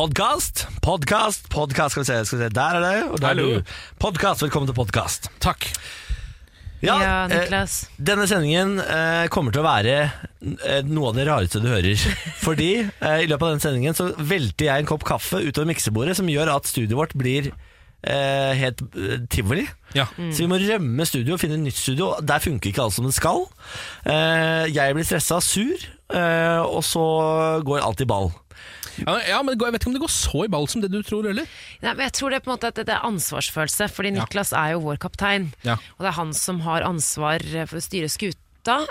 Podkast, podkast, podkast. Skal vi se, skal vi se. Der er det. Og der er du. Podkast, velkommen til podkast. Takk. Ja, Ja, Niklas. denne sendingen eh, kommer til å være eh, noe av det rareste du hører. Fordi eh, i løpet av denne sendingen så velter jeg en kopp kaffe utover miksebordet, som gjør at studioet vårt blir eh, helt eh, tivoli. Ja. Så vi må rømme studio og finne et nytt studio. Der funker ikke alt som det skal. Eh, jeg blir stressa, sur, eh, og så går alt i ball. Ja, ja, men Jeg vet ikke om det går så i ball som det du tror heller. Nei, men jeg tror det er på en måte at det er ansvarsfølelse, fordi Ja. Niklas er jo vår kaptein. Ja. Og det er han som har ansvar for å styre skuta.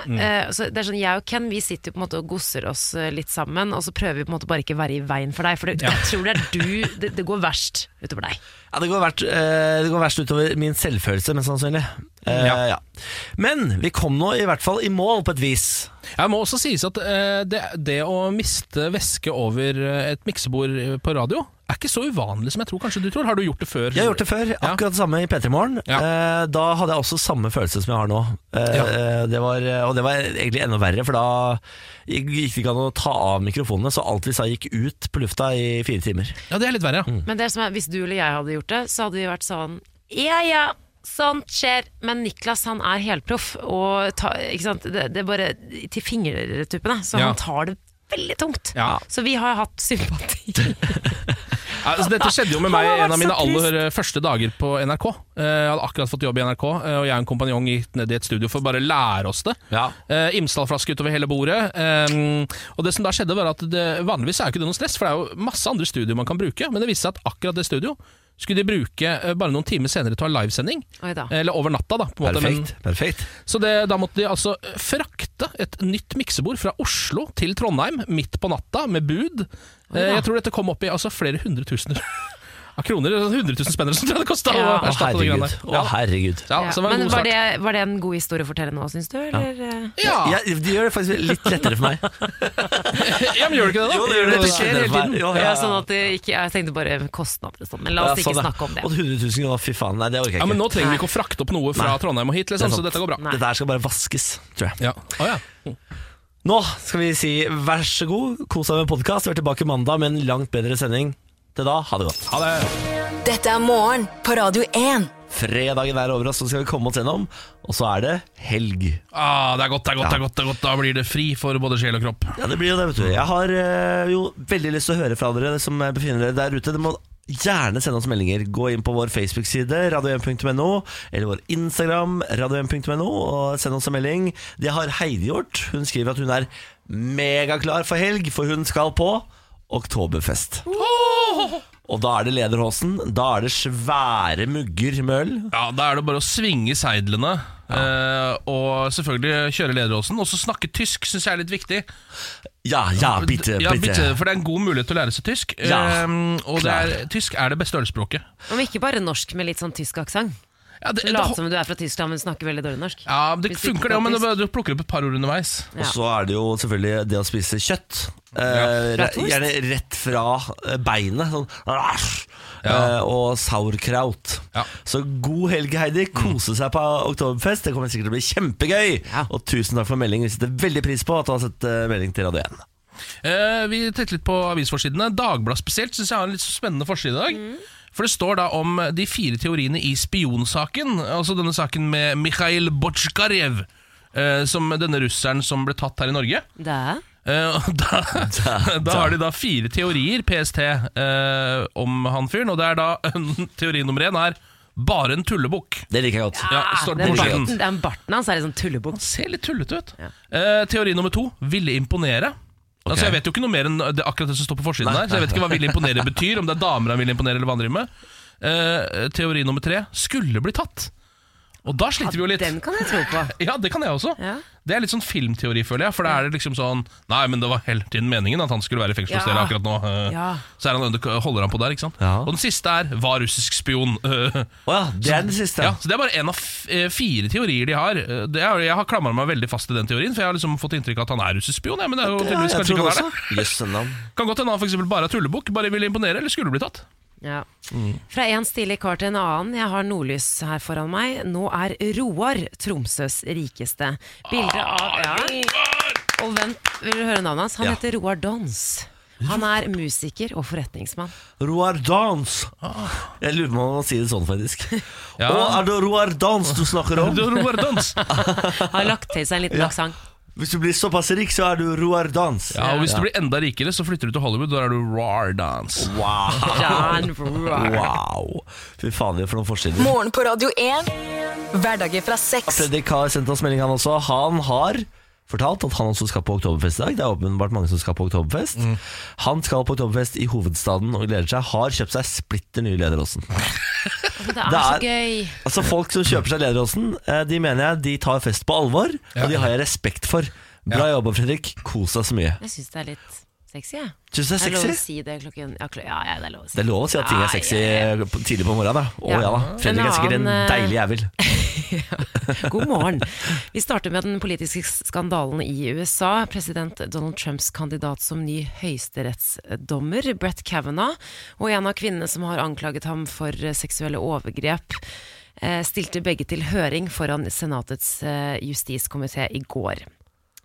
Mm. Eh, så det er sånn, Jeg og Ken vi sitter jo på en måte og gosser oss eh, litt sammen, og så prøver vi på en måte bare ikke være i veien for deg. For det, Ja. jeg tror det er du det, det går verst utover deg. Ja, det går, verst, eh, det går verst utover min selvfølelse, mest sannsynlig. Eh, Ja. ja. Men vi kom nå i hvert fall i mål på et vis. Jeg må også sies at eh, det, det å miste væske over eh, et miksebord eh, på radio er ikke så uvanlig som jeg tror kanskje du tror. Har du gjort det før? Jeg har gjort det før, Ja. akkurat det samme i P3 Morgen. Ja. Eh, da hadde jeg også samme følelse som jeg har nå. Eh, Ja. eh, det var, og det var egentlig enda verre, for da gikk det ikke an å ta av mikrofonene, så alt vi sa gikk ut på lufta i fire timer. Ja, det er litt verre, ja. Men det som er, hvis du eller jeg hadde gjort det, så hadde vi vært sånn Ja ja, sånt skjer. Men Niklas han er helproff, og ta. Det, det er bare til fingertuppene. Så Ja. han tar det veldig tungt. Ja. Så vi har hatt sympati. Altså, dette skjedde jo med meg en av mine aller første dager på NRK. Eh, Jeg hadde akkurat fått jobb i NRK, eh, og jeg og en kompanjong gikk ned i et studio for å bare lære oss det. Ja. Eh, Imsdal-flaske utover hele bordet. Eh, og det som da skjedde var at det, Vanligvis er jo ikke det noe stress, for det er jo masse andre studio man kan bruke. Men det viste seg at akkurat det studio skulle de bruke eh, bare noen timer senere til å ha livesending. Eller over natta, da. På en måte, men- Perfekt. perfekt. så det, da måtte de altså frakte et nytt miksebord fra Oslo til Trondheim midt på natta med bud. Eh, jeg tror dette kom opp i altså, flere hundre tusener av kroner. 100 000 spenn som det kosta Ja. å erstatte de greiene herregud. der. Ja. herregud. Ja, Ja, var Men var det, var det en god historie å fortelle nå, syns du? Eller? Ja. Ja, de gjør det faktisk litt lettere for meg. ja, men gjør det ikke det, da? Jo, det gjør det det skjer hele tiden. Jo, Ja, sånn at det ikke, jeg tenkte bare kostnader og sånn, men la oss Ja, ikke sånn, snakke om det. Og 100 000 kroner, fy faen. Nei, det orker jeg Ja, ikke. men Nå trenger vi ikke å frakte opp noe fra Nei. Trondheim og hit, Det liksom, så dette går bra. Nei. Dette her skal bare vaskes, tror jeg. Ja. Oh, ja. Nå skal vi si vær så god, kos deg med podkast. Vi er tilbake mandag med en langt bedre sending. Til da, ha det godt. Ha det. Dette er morgen på Radio 1. Fredagen er over oss, så skal vi komme oss gjennom. Og så er det helg. Ah, det er godt, det er godt, det er godt, det er godt. Da blir det fri for både sjel og kropp. Ja, det blir jo det, vet du. Jeg har eh, jo veldig lyst til å høre fra dere som befinner dere der ute. Det må gjerne sende oss meldinger. Gå inn på vår Facebook-side, radio1.no, eller vår Instagram, radio1.no, og send oss en melding. Det har Heidi gjort. Hun skriver at hun er megaklar for helg, for hun skal på Oktoberfest. Og da er det lederhosen. Da er det svære mugger med øl. Ja, Da er det bare å svinge seidlene eh, og selvfølgelig kjøre lederåsen. Og så snakke tysk syns jeg er litt viktig. Ja, ja, bitte, Ja, bitte. bitte, For det er en god mulighet til å lære seg tysk. Ja, Eh, og det er, tysk er det beste ølspråket. Om ikke bare norsk med litt sånn tysk aksent. Ja, det, Late som du er fra Tyskland, men snakker veldig dårlig norsk. ja, det Hvis funker det, men du plukker opp et par ord underveis. Og så er det jo selvfølgelig det å spise kjøtt. Eh, re- gjerne rett fra eh, beinet. Sånn! Ja. eh, og sauerkraut. Ja. Så god helg, Heidi. Kose seg på Oktoberfest. Det kommer sikkert til å bli kjempegøy. Ja. Og tusen takk for melding. Vi setter veldig pris på at du har sett eh, melding til Radio 1. Eh, vi tenkte litt på avisforsidene. Dagbladet spesielt synes jeg har en litt spennende forside i dag. For det står da om de fire teoriene i spionsaken. Altså denne saken med Mikhail Botsjkarev. Eh, som denne russeren som ble tatt her i Norge. Da. Da, Eh, da, da har de da fire teorier, PST, eh, om han fyren. Og det er da teori nummer én er bare en tullebukk. Det liker jeg godt. Ja, ja det den barten, den barten hans er litt sånn tullebukk. Ser litt tullete ut. Ja. Eh, teori nummer to ville imponere. Ok. Altså Jeg vet jo ikke noe mer enn det, akkurat det som står på forsiden Nei, her. Så jeg vet ikke hva vil imponere betyr, om det er damer han vil imponere, eller hva han driver med. Uh, teori nummer tre skulle bli tatt. Og da sliter vi jo litt. Den kan jeg tro på. Ja, det kan jeg også. Ja. Det er litt sånn filmteori, føler jeg. For da er det liksom sånn Nei, men det var hele tiden meningen at han skulle være i fengsel hos dere akkurat nå. eh, Ja. Så er han, under- holder han på der, ikke sant. Ja. Og den siste er var russisk spion. Oh ja, det er den siste. ja, så Det er bare én av eh, fire teorier de har. Det er, jeg har klamra meg veldig fast til den teorien, for jeg har liksom fått inntrykk av at han er russisk spion. Ja, men det er jo Ja, tydeligvis jeg kanskje tror ikke han er det. Yes. Kan godt hende han for eksempel bare er tullebukk, bare ville imponere, eller skulle bli tatt. Ja. Fra en stilig kar til en annen. Jeg har nordlys her foran meg. Nå er Roar Tromsøs rikeste. Bilde av ja. Og vent, vil du høre navnet hans? Han Ja. heter Roar Dons. Han er musiker og forretningsmann. Roar Dans. Jeg lurer på om man sier det sånn, faktisk. Ja. Og er det Roar Dans du snakker om? Har Roar Dans. Har lagt til seg en liten Ja. aksent. Hvis du blir såpass rik, så er du Roar Dans. Ja, og Hvis du blir enda rikere, så flytter du til Hollywood. Da er du Roar Dans. Wow. Wow. Fy faen, for noen forsider. Morgen på Radio 1. Hverdager fra sex. Fredrik har sendt oss melding, han også. Han har fortalt at han også skal på Oktoberfest i dag. Det er åpenbart mange som skal på Oktoberfest. Han skal på Oktoberfest i hovedstaden og gleder seg. Har kjøpt seg splitter nye Lederåsen. Det er, Det så er- gøy. Altså Folk som kjøper seg Lederåsen, eh, de mener jeg de tar fest på alvor, Ja. og de har jeg respekt for. Bra jobba, Fredrik. Kos deg så mye. Jeg synes det er litt sexy. Syns du det er er lov å si det klokken Ja, klo- ja, ja det er lov å si. Det er lov å si at ting er sexy Ja, ja, på- tidlig på morgenen. da Å Ja. ja da. Fredrik er sikkert en eh, deilig jævel. God morgen. Vi starter med den politiske skandalen i USA. President Donald Trumps kandidat som ny høyesterettsdommer, Brett Kavanaugh, og en av kvinnene som har anklaget ham for eh, seksuelle overgrep, eh, stilte begge til høring foran Senatets justiskomité i går.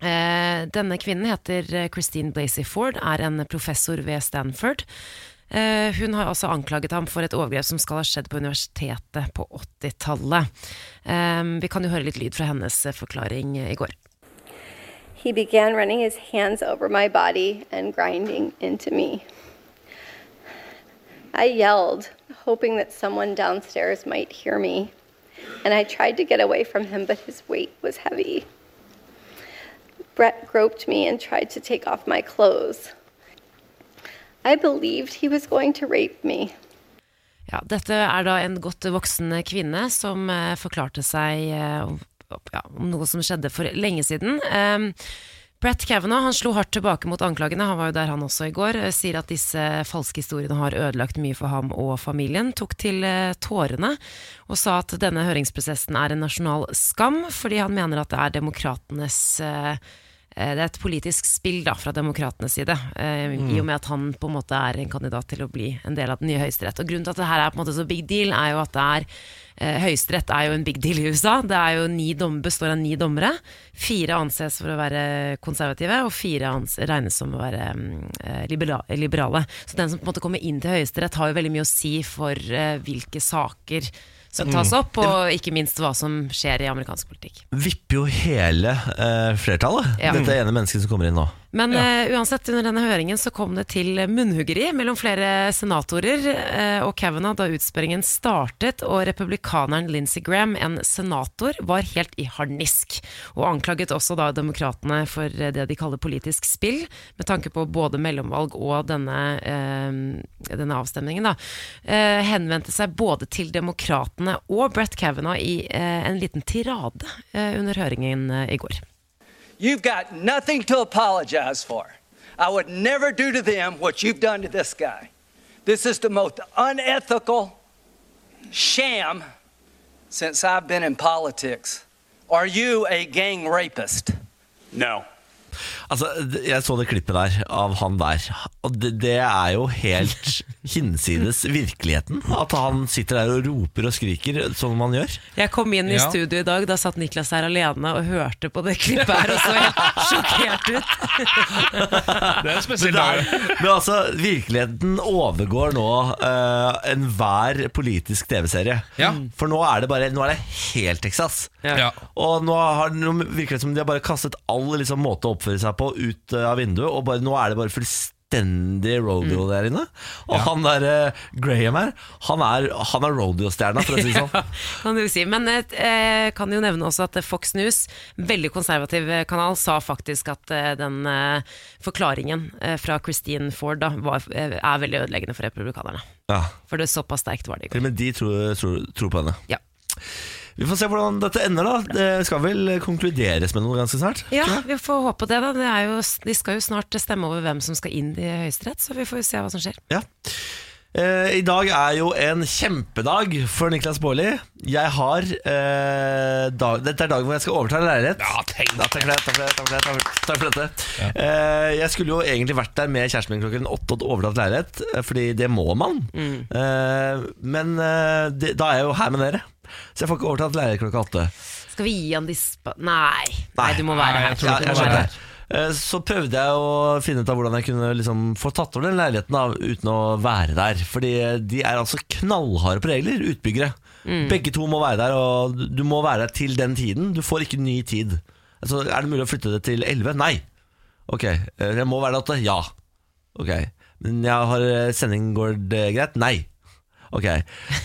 Eh, Denne kvinnen heter eh, Christine Blasey Ford, er en professor ved Stanford. Eh, Hun har også anklaget ham for et overgrep som skal ha skjedd på universitetet på 80-tallet. Eh, Vi kan jo høre litt lyd fra hennes forklaring i går. He began running his hands over my body and grinding into me. I yelled, hoping that someone downstairs might hear me, and I tried to get away from him, but his weight was heavy. Brett groped me and tried to take off my clothes. I believed he was going to rape me. Ja, dette er da en godt voksen kvinne som eh, forklarte seg eh, om, ja, om noe som skjedde for lenge siden. Um, Brett Kavanaugh han slo hardt tilbake mot anklagene, han var jo der han også i går. eh, Sier at disse falske historiene har ødelagt mye for ham og familien. Tok til eh, tårene og sa at denne høringsprosessen er en nasjonal skam, fordi han mener at det er demokratenes eh, Eh, Det er et politisk spill da, fra demokratenes side, eh, i og med at han på en måte er en kandidat til å bli en del av den nye høyesterett. Og Grunnen til at det her er på en måte så big deal, er jo at det er eh, Høyesterett er jo en big deal i USA. Det er jo ni dom, består av ni dommere. Fire anses for å være konservative, og fire regnes som å være mm, eh, libera liberale. Så den som på en måte kommer inn til Høyesterett, har jo veldig mye å si for eh, hvilke saker som tas opp, og ikke minst hva som skjer i amerikansk politikk. Vipper jo hele eh, flertallet, Ja. dette ene mennesket som kommer inn nå. Men eh, uansett, under denne høringen så kom det til munnhuggeri mellom flere senatorer uh, og Kavanaugh da utspørringen startet, og republikaneren Lindsey Graham, en senator, var helt i harnisk, og anklaget også da demokratene for det de kaller politisk spill, med tanke på både mellomvalg og denne, uh, denne avstemningen. Da. Henvendte seg både til demokratene og Brett Kavanaugh i en liten tirade under høringen i går. You've got nothing to apologize for. I would never do to them what you've done to this guy. This is the most unethical sham since I've been in politics. Are you a gang rapist? No. Altså, Jeg så det klippet der av han der, og det, det er jo helt hinsides virkeligheten. At han sitter der og roper og skriker sånn man gjør. Jeg kom inn i Ja. studio i dag, da satt Niklas her alene og hørte på det klippet her og så helt sjokkert ut. Det er spesielt. Men, er, men altså, virkeligheten overgår nå uh, enhver politisk TV-serie. Ja. For nå er det bare Nå er det helt Texas. Ja. Og nå, har, nå virker det som de har bare kastet all liksom, måte å oppføre seg på ut eh, av vinduet, og bare, nå er det bare fullstendig rodeo der inne. Og han der eh, Graham her, han er, han er rodeo-stjerna, for å si det sånn. Kan du si. Men jeg eh, kan jo nevne også at Fox News, veldig konservativ eh, kanal, sa faktisk at eh, den eh, forklaringen eh, fra Christine Ford da, var, eh, er veldig ødeleggende for republikanerne. Ja. For det såpass sterkt var det i går. Men de tror, tror, tror på henne. Ja. Vi får se hvordan dette ender, da. Det skal vel konkluderes med noe ganske snart? Ja, vi får håpe det. da det er jo, De skal jo snart stemme over hvem som skal inn i Høyesterett, så vi får jo se hva som skjer. Ja. Eh, I dag er jo en kjempedag for Niklas Baarli. Jeg har eh, dag, Dette er dagen hvor jeg skal overta en leilighet. Ja, tenk da, takk for det. Takk for det, takk for det, takk for, takk for dette. Eh, jeg skulle jo egentlig vært der med kjæresten min klokken åtte og overtatt leilighet, eh, fordi det må man. Eh, men eh, det, da er jeg jo her med dere, så jeg får ikke overtatt leilighet klokka åtte. Skal vi gi han dispa... Nei. Nei, du må være her. Ja, jeg det skjønner. her. Eh, Så prøvde jeg å finne ut av hvordan jeg kunne liksom få tatt over den leiligheten da, uten å være der. Fordi de er altså knallharde på regler, utbyggere. Begge to må være der, og du må være der til den tiden. Du får ikke ny tid. Altså, er det mulig å flytte det til 11? Nei. Ok, eh, jeg må være der åtte? Ja. Ok, men jeg har eh, sending, går det greit? Nei. Ok,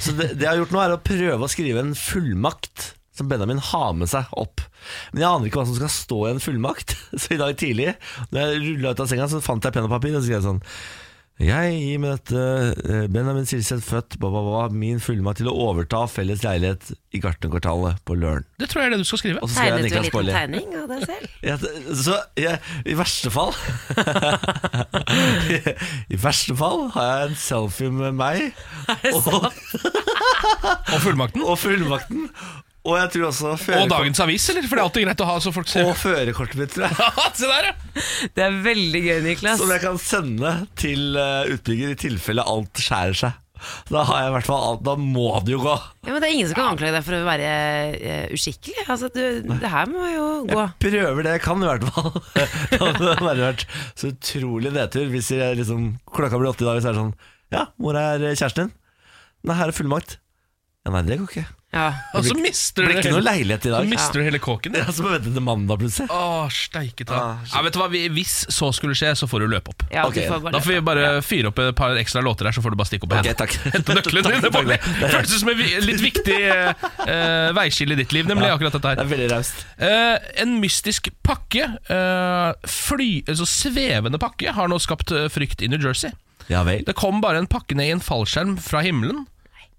så det, det jeg har gjort nå er å prøve å skrive en fullmakt som Benjamin har med seg opp. Men jeg aner ikke hva som skal stå i en fullmakt. Så i dag tidlig, når jeg rulla ut av senga, så fant jeg penn og papir og så skrev jeg sånn jeg gir med dette eh, Benjamin Silseth født, ba, ba, ba, min fullmakt til å overta felles leilighet i Gartnerkvartalet på Løren. Det tror jeg er det du skal skrive. Og så skriver Tegnet du en Niklas liten tegning av deg selv? Ja, så jeg, i verste fall I verste fall har jeg en selfie med meg og, Og fullmakten. og fullmakten. Og jeg tror også Og dagens avis, eller? For det er alltid greit å ha så folk ser. og førerkortet mitt, tror jeg. Se der, ja! Det er veldig gøy, Niklas. Som jeg kan sende til eh, utbygger i tilfelle alt skjærer seg. Da har jeg i hvert fall alt, da må det jo gå. Ja, men Det er ingen som kan anklage deg for å være uh, uskikkelig. Altså, du, det her må jo gå. Jeg prøver det jeg kan, i hvert fall. Det hadde bare vært så utrolig nedtur hvis jeg liksom, klokka blir åtte i dag, så er det sånn Ja, hvor er kjæresten din? Nei, her er fullmakt. Ja, nei, det går ikke. Ja. Og så mister Det du blir ikke noe leilighet i dag. så mister du hele kåken. Ja, så må vente til mandag plutselig. Åh, steike ta. Ah, shit. Ja, vet du hva, vi- Hvis så skulle skje, så får du løpe opp. Ja, Ok, du får bare Da får vi bare fyre opp et par ekstra låter her, så får du bare stikke opp og Ok, hente. takk. Hente nøklene dine. Takk, Det føles som et vi- litt viktig eh, eh, veiskille i ditt liv, nemlig akkurat dette Det her. er veldig raust. Eh, en mystisk pakke, eh, fly, altså svevende pakke, har nå skapt eh, frykt i New Jersey. Ja vel. Det kom bare en pakke ned i en fallskjerm fra himmelen.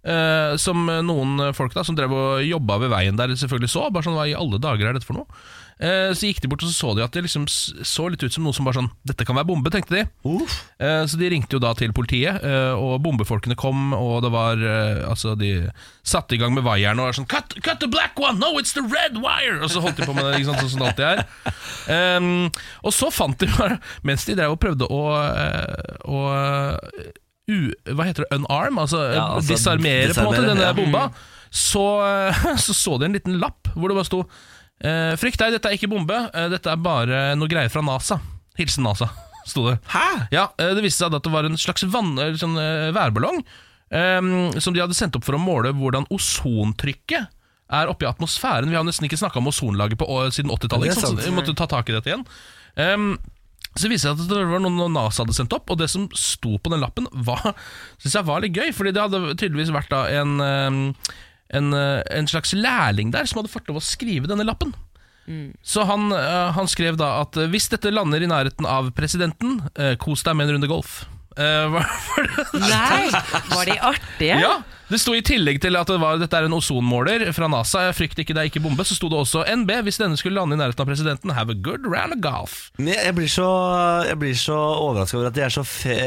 Eh, som noen folk da som drev og jobba ved veien der selvfølgelig så. Bare sånn, Hva i alle dager er dette for noe? Uh, så gikk de bort og så så de at det liksom så litt ut som noe som bare sånn Dette kan være bombe, tenkte de. Uh, Så de ringte jo da til politiet, og bombefolkene kom, og det var Altså, de satte i gang med vaieren og var sånn cut, cut the black one! No, it's the red wire! Og så holdt de på med det, ikke sant, sånn som det alltid er. Um, og så fant de bare Mens de drev og prøvde å, å u, Hva heter det? Unarm? Altså, Ja, altså, disarmere på en måte denne ja. bomba. Så, så så de en liten lapp hvor det bare sto eh, Frykt deg, dette er ikke bombe, eh, dette er bare noe greier fra NASA. Hilsen NASA, sto det. Hæ? Ja, eh, Det viste seg at det var en slags vann, sånn, eh, værballong eh, som de hadde sendt opp for å måle hvordan ozontrykket er oppe i atmosfæren. Vi har nesten ikke snakka om ozonlaget på, siden 80-tallet, Ja, det er ikke sant, sant. så vi måtte ta tak i dette igjen. Ehm, så det viste seg at det var noe NASA hadde sendt opp, og det som sto på den lappen, var, synes jeg var litt gøy. Fordi det hadde tydeligvis vært da en, en, eh, en slags lærling der som hadde fått lov å skrive denne lappen. Så han, eh, han skrev da at eh, hvis dette lander i nærheten av presidenten, kos deg med en runde golf. Eh, var, var det- Nei, var de artige? ja, Det sto i tillegg til at det var, dette er en ozonmåler fra NASA. Jeg frykter ikke, det er ikke bombe. Så sto det også NB hvis denne skulle lande i nærheten av presidenten. Have a good round of golf. Jeg, jeg blir så, jeg blir så overraska over at de er så fe,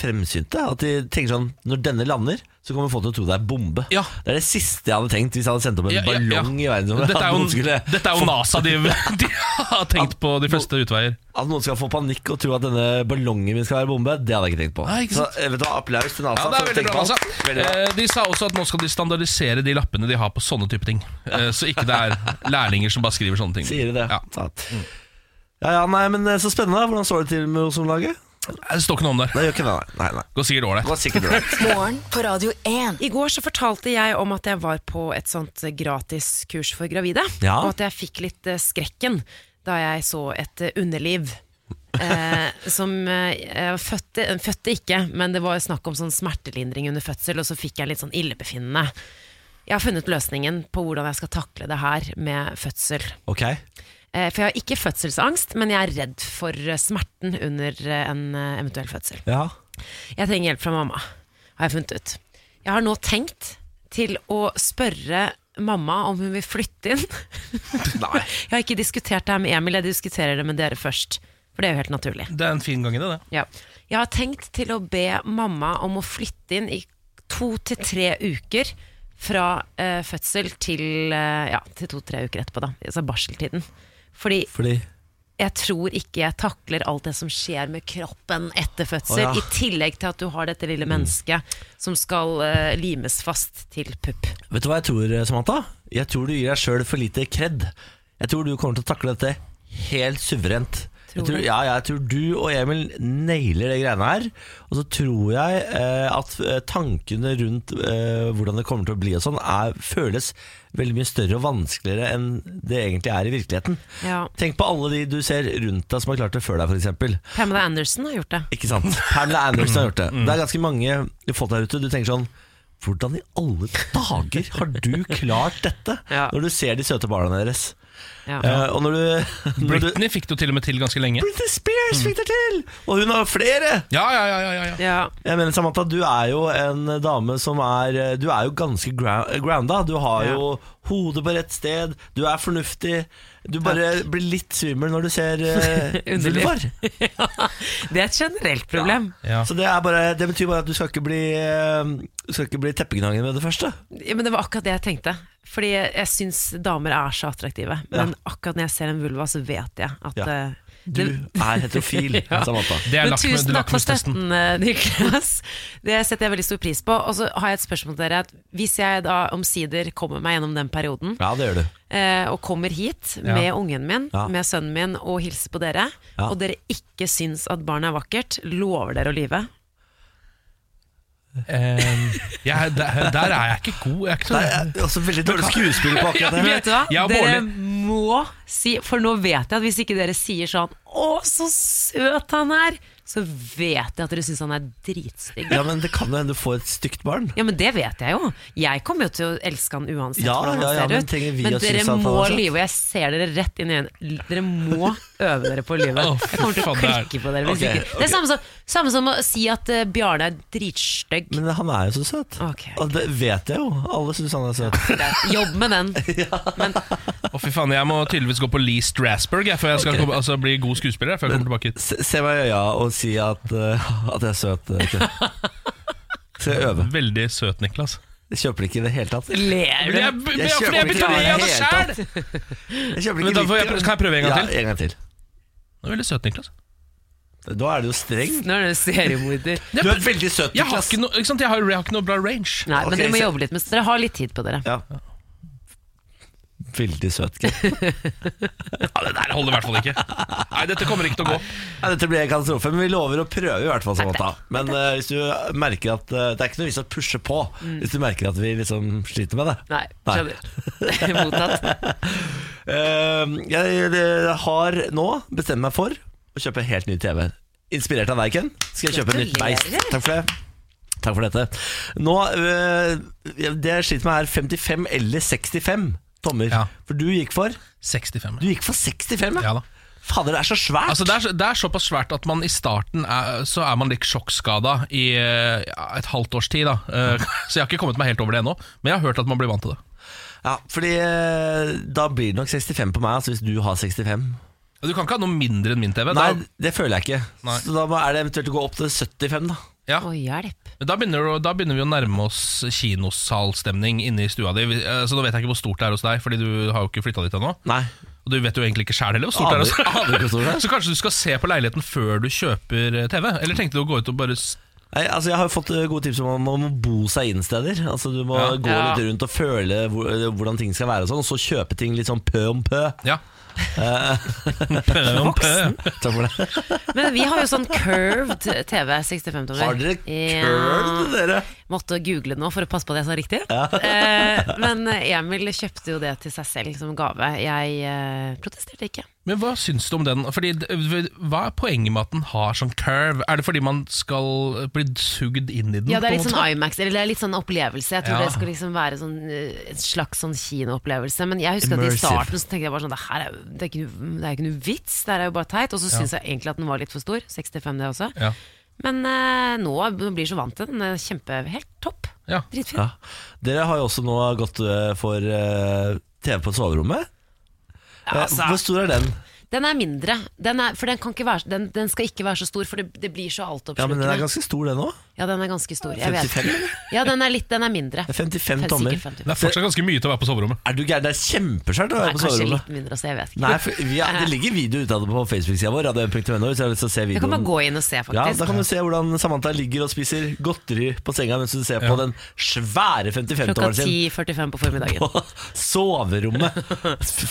fremsynte. At de tenker sånn Når denne lander, så kommer folk til å tro det er bombe. Ja. Det er det siste jeg hadde tenkt hvis jeg hadde sendt opp en Ja, ja, ballong i verdensrommet. Dette er jo, skulle- dette er jo NASA. De, de har tenkt på de fleste utveier. At noen skal få panikk og tro at denne ballongen min skal være bombe, det hadde jeg ikke tenkt på. Nei, ikke så eh, vet du applaus til NASA. Ja, det veldig bra, altså. Veldig bra. Eh, De sa også at nå skal de standardisere de lappene de har på sånne type ting. Eh, Så ikke det er lærlinger som bare skriver sånne ting. Sier de det? Ja. Ja. ja, nei, men eh, Så spennende. Hvordan står det til med ozonlaget? Det står ikke noe om det. Det gjør ikke det, nei. nei. Går sikkert dårlig ålreit. var sikkert det. Morgen på Radio 1. I går så fortalte jeg om at jeg var på et sånt gratiskurs for gravide. Ja. Og at jeg fikk litt eh, skrekken da jeg så et eh, underliv. Eh, som eh, fødte, fødte ikke, men det var snakk om sånn smertelindring under fødsel, og så fikk jeg litt sånn illebefinnende. Jeg har funnet løsningen på hvordan jeg skal takle det her med fødsel. Ok. Eh, for jeg har ikke fødselsangst, men jeg er redd for eh, smerten under eh, en eventuell fødsel. Ja. Jeg trenger hjelp fra mamma, har jeg funnet ut. Jeg har nå tenkt til å spørre mamma om hun vil flytte inn. Nei. Jeg har ikke diskutert det her med Emil, jeg diskuterer det med dere først. For det er jo helt naturlig. Det er en fin gang i det, det. Ja. Jeg har tenkt til å be mamma om å flytte inn i to til tre uker fra eh, fødsel til, eh, ja, til to-tre uker etterpå, da. Altså barseltiden. Fordi Fordi jeg tror ikke jeg takler alt det som skjer med kroppen etter fødsel, Oh, ja. i tillegg til at du har dette lille mennesket som skal uh, limes fast til pupp. Vet du hva jeg tror, Samantha? Jeg tror du gir deg sjøl for lite kred. Jeg tror du kommer til å takle dette helt suverent. Jeg tror, ja, jeg tror du og Emil nailer det greiene her. Og så tror jeg eh, at eh, tankene rundt eh, hvordan det kommer til å bli og sånn, er, føles veldig mye større og vanskeligere enn det egentlig er i virkeligheten. Ja. Tenk på alle de du ser rundt deg som har klart det før deg, f.eks. Pamela Anderson har gjort det. Ikke sant? Pamela Anderson har gjort det. Det er ganske mange folk der ute. Du tenker sånn Hvordan i alle dager har du klart dette? Ja. Når du ser de søte barna deres. Ja. Eh, og når du, når du Britney fikk det jo til og med til ganske lenge. Britney Spears fikk det til! Og hun har flere! Ja, ja, ja, ja, ja. Ja. Jeg mener Samantha, du er jo en dame som er Du er jo ganske grounda. Du har Ja. jo hodet på rett sted, du er fornuftig. Du bare blir litt svimmel når du ser uh, Underlig. vulvar. Det er et generelt problem. Ja. Så det, er bare, det betyr bare at du skal ikke bli uh, skal ikke bli teppegnagen med det første. Ja, men Det var akkurat det jeg tenkte. Fordi jeg, jeg syns damer er så attraktive. Men akkurat når jeg ser en vulva, så vet jeg at Ja. eh, Du er heterofil, Ja. Samantha. Det er Men tusen takk for støtten, eh, Niklas. Det setter jeg veldig stor pris på. Og så har jeg et spørsmål til dere. Hvis jeg da omsider kommer meg gjennom den perioden, Ja, det gjør du. eh, og kommer hit Ja. med ungen min, Ja. med sønnen min, og hilser på dere, Ja. og dere ikke syns at barnet er vakkert, lover dere å lyve? Eh, jeg, der, der er jeg ikke god. Jeg er ikke så, Det er også veldig dårlig skuespiller på akkurat det. Vet du hva? Dere må si For nå vet jeg at hvis ikke dere sier sånn 'Å, så søt han er', så vet jeg at dere syns han er dritstygg. Ja, men det kan jo hende du får et stygt barn. Ja, men det vet jeg jo. Jeg kommer jo til å elske han uansett Ja, hvordan han ja, ja, ser men ut. men å dere synes han må lyve, og jeg ser dere rett inn i øynene. Dere må øve dere på å lyve. Jeg kommer til å klikke på dere. Okay, okay. Det er samme som, samme som å si at uh, Bjarne er dritstygg. Men han er jo så søt. Okay, Og det vet jeg jo. Alle syns han er søt. Jobb med den. Men Å, fy faen, jeg må tydeligvis gå på Lee Strasberg jeg, før jeg skal komme, altså, bli god skuespiller. Før jeg kommer tilbake hit. Se, se meg i øya og si at, uh, at jeg er søt. Skal jeg øve? Veldig søt, Niklas. Jeg kjøper det ikke i det hele tatt. ler du? Jeg, Jeg jeg kjøper ikke å det hele tatt! Jeg kjøper ikke kan jeg prøve en gang til? ja. En gang til. Du er veldig søt, Niklas. Da er du jo streng. Nå er du seriemorder. Du er veldig søt, Jeg har Niklas. ikke, noe, ikke sant? Jeg har, jeg har ikke noe bra range. Nei, men okay, dere må jobbe litt med Dere har litt tid på dere. Ja. Veldig søt. Ja, det der holder i hvert fall ikke. Nei, dette kommer ikke til å gå. Nei, dette blir en katastrofe, men vi lover å prøve i hvert fall. Samantha. Men uh, hvis du merker at uh, Det er ikke noe vits å pushe på hvis du merker at vi liksom sliter med det. Nei, Nei. skjønner. Mottatt. uh, jeg jeg har nå bestemt meg for å kjøpe helt ny TV. Inspirert av deg, Ken, skal jeg kjøpe nytt beist. Takk for det. Takk for dette. Nå, eh, Det jeg sliter med, er 55 eller 65 tommer. Ja. For du gikk for 65. Du gikk for 65, Ja da. Fader, det er så svært! Altså det, er, det er såpass svært at man i starten er, så er man litt sjokkskada i eh, ja, et halvt års tid. Da. Eh, Så jeg har ikke kommet meg helt over det ennå, men jeg har hørt at man blir vant til det. Ja, fordi eh, da blir det nok 65 på meg, altså hvis du har 65. Du kan ikke ha noe mindre enn min TV. Nei, Da, det føler jeg ikke. Nei. Så da er det eventuelt å gå opp til 75, da. Ja. Å, hjelp. Men da, begynner, du- da begynner vi å nærme oss kinosalstemning inne i stua di. Eh, Så nå vet jeg ikke hvor stort det er hos deg, Fordi du har jo ikke flytta dit ennå. Nei. Og du vet jo egentlig ikke sjæl heller hvor stort det er. Aner- aner ikke hvor stort det er. Så kanskje du skal se på leiligheten før du kjøper eh, TV? Eller tenkte du å gå ut og bare s- Nei, altså Jeg har jo fått eh, gode tips om at man må bo seg inn steder. Altså Du må Ja. gå Ja. litt rundt og føle hvor, eh, hvordan ting skal være, og sånn Og så kjøpe ting litt sånn pø om pø. Ja. Pø om pø. Takk for det. Men vi har jo sånn curved TV, 65 tommer. Har dere curved, curled, dere? Måtte google nå for å passe på at jeg sa riktig. Eh, men Emil kjøpte jo det til seg selv som gave. Jeg eh, protesterte ikke. Men hva syns du om den? Fordi, hva er poenget med at den har sånn curve? Er det fordi man skal bli sugd inn i den? Ja, det er litt sånn? IMAX, eller det er litt sånn opplevelse. Jeg tror Ja. det skal liksom være sånn, eh, en slags sånn kinoopplevelse. Men jeg husker at i starten så tenkte jeg bare sånn Det her er, det er, ikke, noe, det er ikke noe vits, det her er jo bare teit. Og så syns jeg egentlig at den var litt for stor. 65 det også. Ja. Men eh, nå blir jeg så vant til den. Den er kjempe, helt topp. Ja. Dritfin. Ja. Dere har jo også nå gått eh, for eh, TV på soverommet. Eh, altså- Hvor stor er den? Den er mindre, den er, for den, kan ikke være, den, den skal ikke være så stor, for det, det blir så Ja, men. Den er ganske stor, den òg. Ja, den er ganske stor. Jeg vet. 55? Ja, den er litt, den er mindre. Det er 55 Sikkert tommer. 55. Det er fortsatt ganske mye til å være på soverommet. Er du gæren? Det er kjempesvært å Nei, være på kanskje soverommet. litt mindre, så jeg vet ikke. Nei, for vi har, Det ligger video ut av det på Facebook-sida vår, radio1.no, hvis jeg har lyst til å se Jeg kan bare videoen. gå inn og se, Ja, faktisk. Da kan du se hvordan Samantha ligger og spiser godteri på senga mens du ser på den svære Klokka 55-tommeren sin 10.45 på formiddagen. på soverommet.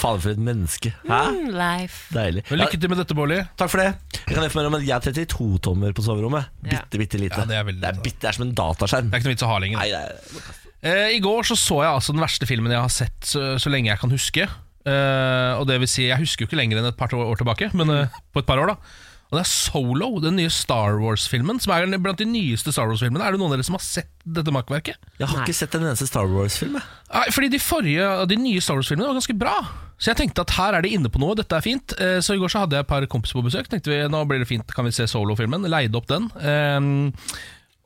Faen, for et menneske. Hæ? Mm, Life. Deilig. Men Ja, Lykke til med dette, Bårli. takk for det. Jeg kan informere om at jeg er 32 tommer på soverommet. Ja. Bitte, bitte lite. Ja, det er veldig det, er bitte, det er som en dataskjerm. Det er ikke noe vits å ha lenger. Nei, det er Eh, I går så, så jeg altså den verste filmen jeg har sett så, så lenge jeg kan huske. Eh, og det vil si, Jeg husker jo ikke lenger enn et par år tilbake, men eh, på et par år. da Og Det er Solo, den nye Star Wars-filmen. Som er blant de nyeste Star Wars-filmene Er det noen av dere som har sett dette makkverket? Jeg har Nei. ikke sett en eneste Star Wars-film. fordi de forrige, de nye Star Wars-filmene var ganske bra. Så jeg tenkte at her er de inne på noe, dette er fint. Eh, Så i går så hadde jeg et par kompiser på besøk. Tenkte vi, nå blir det fint, kan vi se Solo-filmen. Leide opp den.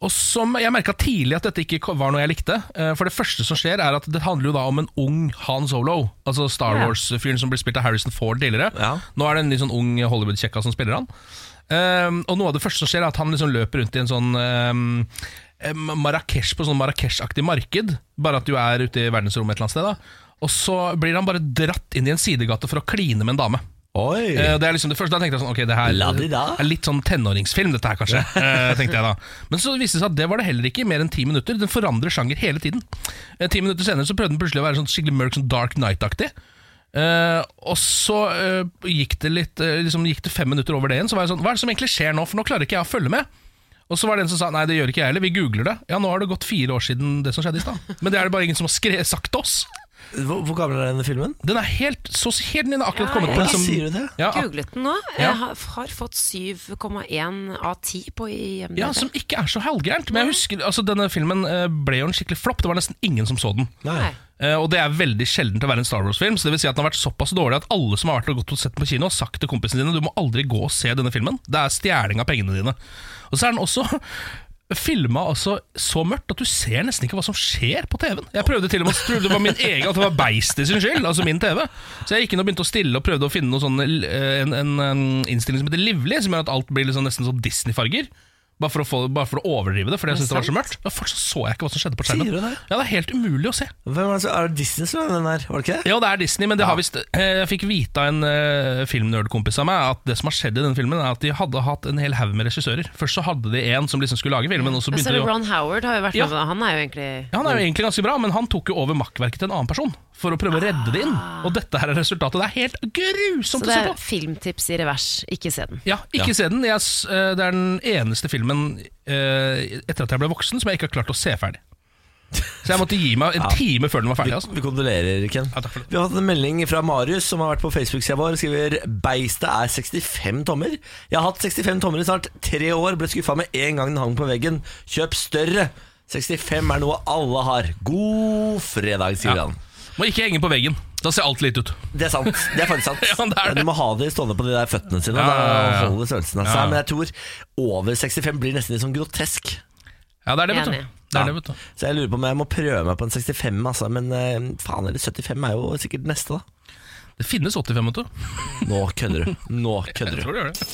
Og som Jeg merka tidlig at dette ikke var noe jeg likte. Eh, For det første som skjer, er at det handler jo da om en ung Han Solo. Altså Star Ja. Wars-fyren som ble spilt av Harrison Ford tidligere. Ja. Nå er det en litt sånn ung Hollywood-kjekka som spiller han. Um, og noe av det første som skjer, er at han liksom løper rundt i en sånn eh, eh, Marrakech på sånn Marrakech-aktig marked. Bare at du er ute i verdensrommet et eller annet sted. da Og så blir han bare dratt inn i en sidegate for å kline med en dame. Oi! Eh, det er liksom det første Da tenkte jeg sånn Ok, det her er litt sånn tenåringsfilm, dette her kanskje. eh, tenkte jeg da Men så viste det seg at det var det heller ikke i mer enn ti minutter. Den forandrer sjanger hele tiden. Eh, ti minutter senere så prøvde den plutselig å være sånn skikkelig mørk, sånn Dark Night-aktig. Eh, og så eh, gikk det litt eh, liksom gikk det fem minutter over det igjen. Så var jeg sånn Hva er det som egentlig skjer nå? For nå klarer ikke jeg å følge med. Og så var det en som sa Nei, det gjør ikke jeg heller. Vi googler det. Ja, nå har det gått fire år siden det som skjedde i stad. Men det er det bare ingen som har skre sagt til oss. Hvor, hvor gammel er denne filmen? Den er helt så helt ny. Den har akkurat Ja, kommet på liksom, sier du det? ja, Googlet den nå. Ja. Jeg har, har fått 7,1 av 10 på IMDb. Ja, Som ikke er så halvgærent. Men jeg husker, altså denne filmen eh, ble jo en skikkelig flopp. Det var nesten ingen som så den. Nei. Uh, og det er veldig sjelden til å være en Star Wars-film. Så det vil si at den har vært såpass dårlig at alle som har vært og gått og sett den på kino, har sagt til kompisene dine du må aldri gå og se denne filmen. Det er stjeling av pengene dine. Og så er den også filma altså så mørkt at du ser nesten ikke hva som skjer på TV-en. Jeg prøvde til og med å tro det var min egen At det var beistet sin skyld, altså min TV. Så jeg gikk inn og begynte å stille og prøvde å finne noe sånn, eh, en, en, en innstilling som heter Livlig, som gjør at alt blir liksom nesten sånn Disney-farger. Bare for, få, bare for å overdrive det, fordi jeg syntes det var så mørkt. Men fortsatt så jeg ikke hva som skjedde på skjermen. Det? Ja, det er helt umulig å se. Hvem er, det, er det Disney som er den der? Var det ikke det? Ja, det er Disney, men det har visst eh, Jeg fikk vite av en uh, filmnerdkompis av meg at det som har skjedd i denne filmen, er at de hadde hatt en hel haug med regissører. Først så hadde de en som liksom skulle lage filmen, og så Men så begynte er de å Ron Howard har jo vært Ja. med, han er jo egentlig ja, Han er jo egentlig ganske bra, men han tok jo over makkverket til en annen person for å prøve å redde det inn. Og dette her er resultatet. Det er helt grusomt å se Så det er filmtips i revers, ikke se den. Ja, ikke se den. Jeg, s- eh, det er den eneste filmen eh, etter at jeg ble voksen som jeg ikke har klart å se ferdig. Så jeg måtte gi meg en time før den var Vi, ferdig. Altså. vi kondolerer, Ken. Ja, takk for det. Vi har hatt en melding fra Marius som har vært på Facebook-sida vår. Skriver 'Beistet er 65 tommer'. Jeg har hatt 65 tommer i snart tre år. Ble skuffa med en gang den hang på veggen. Kjøp større. 65 er noe alle har. God fredag, sier Ja. han. Må ikke henge på veggen. Da ser alt litt ut. Det er sant. Det er faktisk sant. Ja, det er det. Du må ha det stående på de der føttene sine. Ja. Da holder størrelsen av seg. Men jeg tror over 65 blir nesten litt sånn grotesk. Ja, det er det, vet du. Det er det, vet du. Så jeg lurer på om jeg må prøve meg på en 65, altså. Men eh, faen, eller 75 er jo sikkert neste, da. Det finnes 85, vet du. Nå kødder du. Nå kødder Jeg du. tror du gjør det.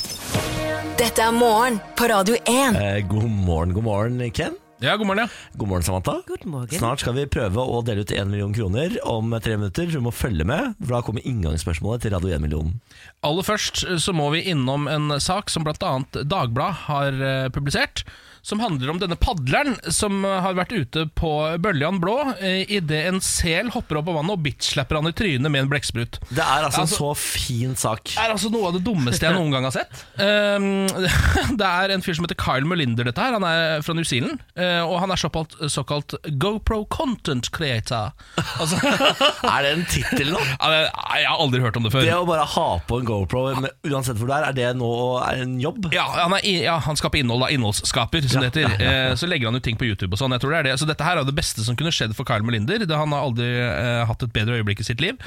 Dette er morgen på Radio 1. Eh, god morgen, god morgen, Ken. Ja, god morgen, ja. God morgen, Samantha. God morgen. Snart skal vi prøve å dele ut 1 million kroner om tre minutter. Du må følge med, for da kommer inngangsspørsmålet til Radio 1-millionen. Aller først eh, så må vi innom en sak som bl.a. Dagbladet har eh, publisert. Som handler om denne padleren som har vært ute på Bøljan blå eh, idet en sel hopper opp på vannet og bitchslapper han i trynet med en blekksprut. Det er altså, Altså- en så fin sak. Det er altså noe av det dummeste jeg noen gang har sett. Um, det er en fyr som heter Kyle Molinder, dette her. Han er fra New Zealand. eh, og han er såkalt, såkalt GoPro content creator. Altså, Er det en tittel nå? Jeg har aldri hørt om det før. Det å bare ha på en GoPro uansett hvor du er, er det nå er en jobb? Ja, han, er, ja, han skaper innhold, da. Innholdsskaper, som det heter. Eh, så legger han ut ting på YouTube og sånn. Jeg tror det er det. Så dette her er jo det beste som kunne skjedd for Kyle Melinder. Han har aldri eh, hatt et bedre øyeblikk i sitt liv.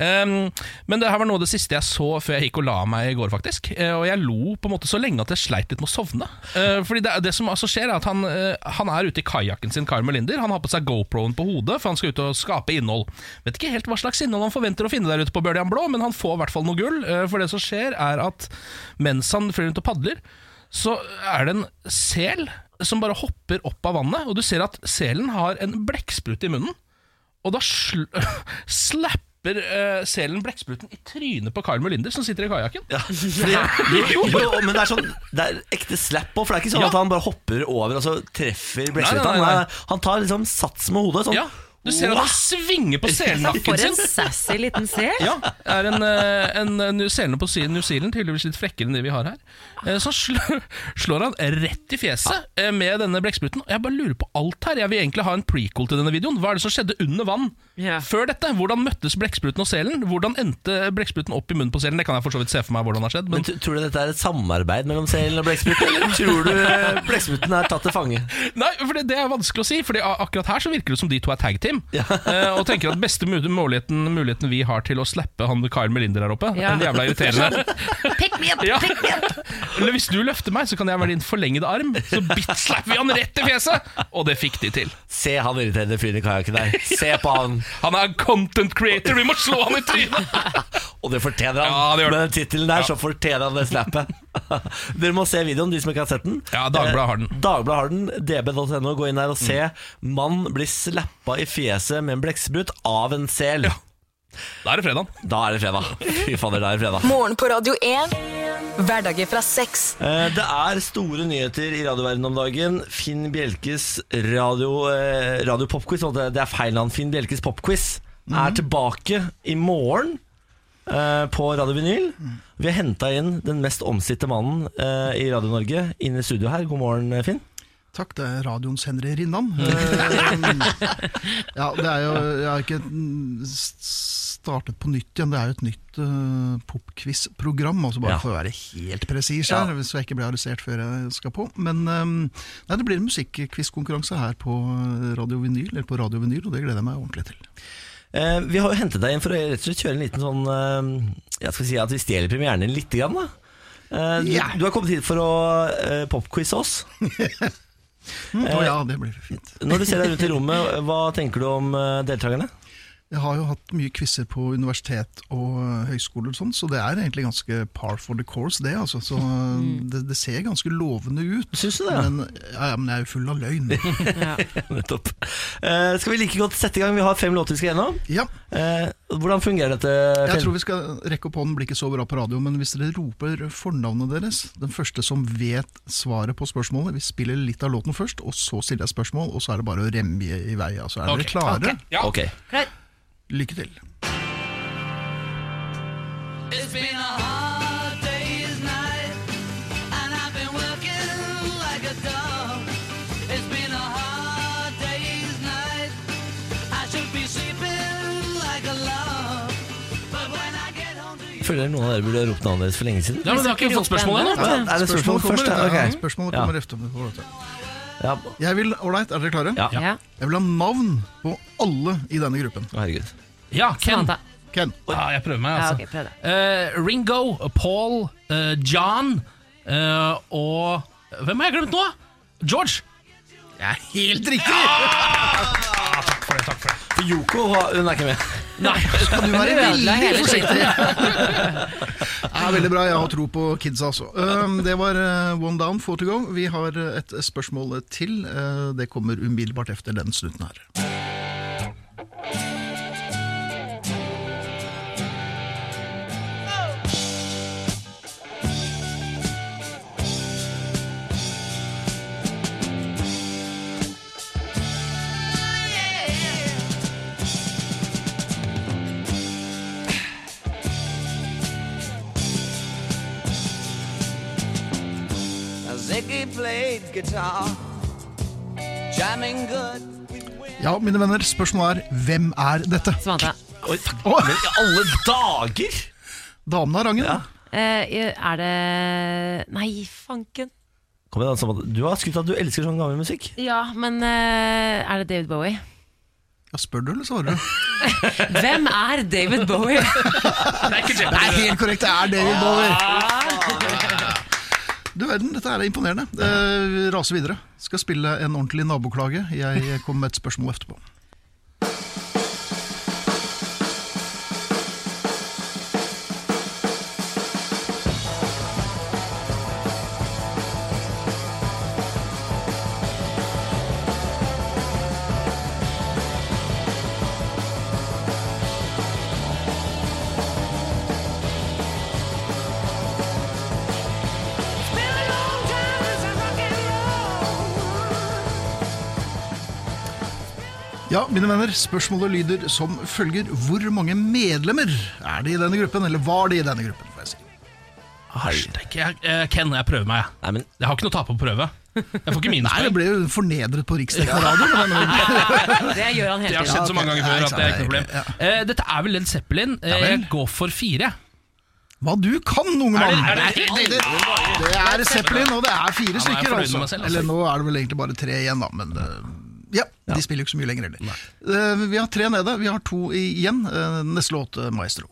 Um, men det her var noe av det siste jeg så før jeg gikk og la meg i går, faktisk. Uh, og jeg lo på en måte så lenge at jeg sleit litt med å sovne. Uh, fordi det, det som altså skjer, er at han, uh, han er ute i kajakken sin, Kyle Melinder. Han har på seg GoPro-en på hodet, for han skal ut og skape innhold. Vet ikke helt hva slags innhold han forventer å finne der ute på Børdian Blå, men han får i hvert fall noe gull. Uh, for det som skjer, er at mens han flyr rundt og padler, så er det en sel som bare hopper opp av vannet, og du ser at selen har en blekksprut i munnen. Og da sl slapper uh, selen blekkspruten i trynet på Carl Melinder, som sitter i kajakken. Ja, jo, men det er sånn Det er ekte slap på, for det er ikke sånn Ja. at han bare hopper over og så treffer. Han, han tar liksom sats med hodet. Sånn. Ja, Du ser at han svinger på selnakken For sin. en sassy liten sel. Ja, er en, en, en eh, selene på New Zealand, tydeligvis litt frekkere enn de vi har her. Eh, Så slår, slår han rett i fjeset eh, med denne blekkspruten. Jeg bare lurer på alt her. Jeg vil egentlig ha en prequel til denne videoen. Hva er det som skjedde under vann yeah. før dette? Hvordan møttes blekkspruten og selen? Hvordan endte blekkspruten opp i munnen på selen? Det kan jeg for så vidt se for meg hvordan det har skjedd. Men Men, Tror du dette er et samarbeid mellom selen og blekkspruten, eller tror du eh, blekkspruten er tatt til fange? nei, for det, det er vanskelig å si, Fordi a- akkurat her så virker det som de to er tag team. Ja. Eh, og tenker at beste muligheten, muligheten vi har til å slappe han Kyle Melinder her oppe, Ja. en jævla irriterende Pick me up, Ja. pick me up! Eller hvis du løfter meg, så kan jeg være din forlengede arm. Så bitslapper vi han rett i fjeset! Og det fikk de til. Se han irriterende fyren i kajakken der. Se på han. Han er content creator, vi må slå han i trynet! Og det fortjener han. Ja, det gjør Med den tittelen der, så fortjener han det slappet. Dere må se videoen, de som ikke har sett den. Ja, Dagbladet har den. Eh, Dagbladet har den. db.no. Gå inn der og se. Mann blir slappa i fjeset med en blekksprut av en sel. Ja. Da er det fredag. Da er det fredag. Fy fader, da er det fredag. Morgen på Radio 1. Hverdager fra seks. Eh, Det er store nyheter i radioverdenen om dagen. Finn Bjelkes radio, eh, radio popquiz Det det er feil navn. Finn Bjelkes popquiz er tilbake i morgen eh, på Radio Vinyl. Vi har henta inn den mest omsitte mannen eh, i Radio-Norge inn i studio her. God morgen, Finn. Takk, det er radioens Henry Rinnan. Ja, det er jo Jeg har ikke startet på nytt igjen. Det er jo et nytt uh, popquiz-program, altså bare Ja. for å være helt presis her, Ja. hvis jeg ikke blir arrestert før jeg skal på. Men um, nei, det blir en musikkquiz-konkurranse her på Radio Vinyl, eller på Radio Vinyl, og det gleder jeg meg ordentlig til. Eh, vi har jo hentet deg inn for å rett og slett kjøre en liten sånn eh, Jeg skal si at vi stjeler premieren din litt. Grann, da. Eh, du, Ja. du har kommet hit for å uh, popquize oss. Mm, å ja, det blir fint. Når du ser deg rundt i rommet, hva tenker du om eh, deltakerne? Jeg har jo hatt mye quizer på universitet og høyskole høyskoler, og sånn, så det er egentlig ganske par for the course, det. altså. Så det, det ser ganske lovende ut. Syns du det? Men, ja, ja, men jeg er jo full av løgn. Nettopp. Eh, skal vi like godt sette i gang? Vi har fem låter vi skal gjennom. ja, Eh, hvordan fungerer dette? Jeg tror vi skal rekke opp hånden, blir ikke så bra på radio, men hvis dere roper fornavnet deres, den første som vet svaret på spørsmålet, vi spiller litt av låten først, og så stiller jeg spørsmål, og så er det bare å remme i vei. Altså, er okay. dere klare? Okay. Ja. Ok. Lykke til. It's been a hard day's night, and I've been working like a dog. It's been a hard day's night. I should be sleeping like a log. But when I get home to you. Jeg føler noen av dere burde ha ropt navnet deres for lenge siden. Ja, men det har ikke fått spørsmål ennå. Ja, er det spørsmål først? kommer, Ja, spørsmålet Ja. kommer efter. vet du. Ja. Jeg vil, ålreit, er dere klare? Ja. Ja. Jeg vil ha navn på alle i denne gruppen. Herregud. Ja, Ken. Samantha. Ken. Ja, jeg prøver meg, Ja, altså. ok, prøv det. Eh, Ringo, Paul, eh, John eh, og Hvem har jeg glemt nå? George. Jeg er helt riktig! Takk for det. takk for det For Yoko hun er ikke med. Nei, Skal du være veldig forsiktig. Det er veldig bra. Jeg har tro på kidsa, altså. Det var uh, one down, four to go. Vi har uh, et spørsmål til. Uh, det kommer umiddelbart efter den snutten her. Ja, mine venner, spørsmålet er hvem er dette? Samantha. Oi, men i alle dager! Damene har rangen. Ja. Eh, er det Nei, fanken. Kom igjen, Samantha. Du har skutt at du elsker sånn gammel musikk. Ja, men eh, er det David Bowie? Ja, spør du, eller svarer du? Hvem er David Bowie? det er ikke Det er helt korrekt, det er David Bowie! Du verden, dette er imponerende. Det raser videre. Skal spille en ordentlig naboklage. Jeg kommer med et spørsmål etterpå. Ja, mine venner, spørsmålet lyder som følger. Hvor mange medlemmer er det i denne gruppen? Eller var det i denne gruppen, får jeg si. Steik, jeg, eh, Ken, jeg prøver meg. Nei, men Jeg har ikke noe å tape på å prøve. Jeg får ikke Nei, det minuspoeng. ble jo fornedret på riksdekkende radio. men Det gjør han Det hele har tiden. skjedd så mange ganger før at det er ikke noe problem. ja. Eh, Dette er vel Led Zeppelin. Eh, vel. Jeg går for fire. Hva du kan, unge mann! er det det, det, det er Zeppelin, og det er fire er stykker, fornøyd med meg altså. altså. Eller nå er det vel egentlig bare tre igjen, da. Men eh, ja, de spiller jo ikke så mye lenger heller. Eh, Vi har tre nede, vi har to igjen. Eh, Neste låt, eh, Maestro.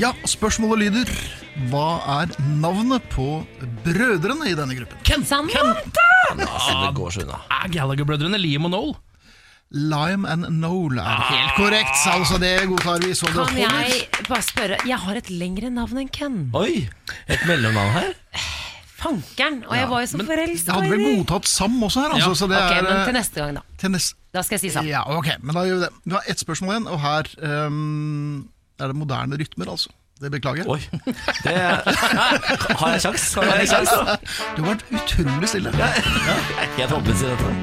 Ja, spørsmålet lyder Hva er navnet på brødrene i denne gruppen? Ken! Samantha! det går så unna. Er Gallagher-brødrene Liam og Noel? Lime and Noel er helt korrekt. Altså, det godtar vi. Så det Kan holder. jeg bare spørre Jeg har et lengre navn enn Ken. Oi, et mellomnavn her. Fankeren! Og jeg var jo så Jeg forelska hadde vel godtatt Sam også her, altså. Ja, Så det Ok, er men eh, til neste gang, da. til neste Da skal jeg si Sam. Ja, ok, men da gjør vi det. Du har ett spørsmål igjen, og her ehm, er det moderne rytmer, altså. Det beklager jeg. Oi, det Har jeg kjangs? Har jeg kjangs? Du har vært utrolig stille. Jeg er helt håpløs i dette.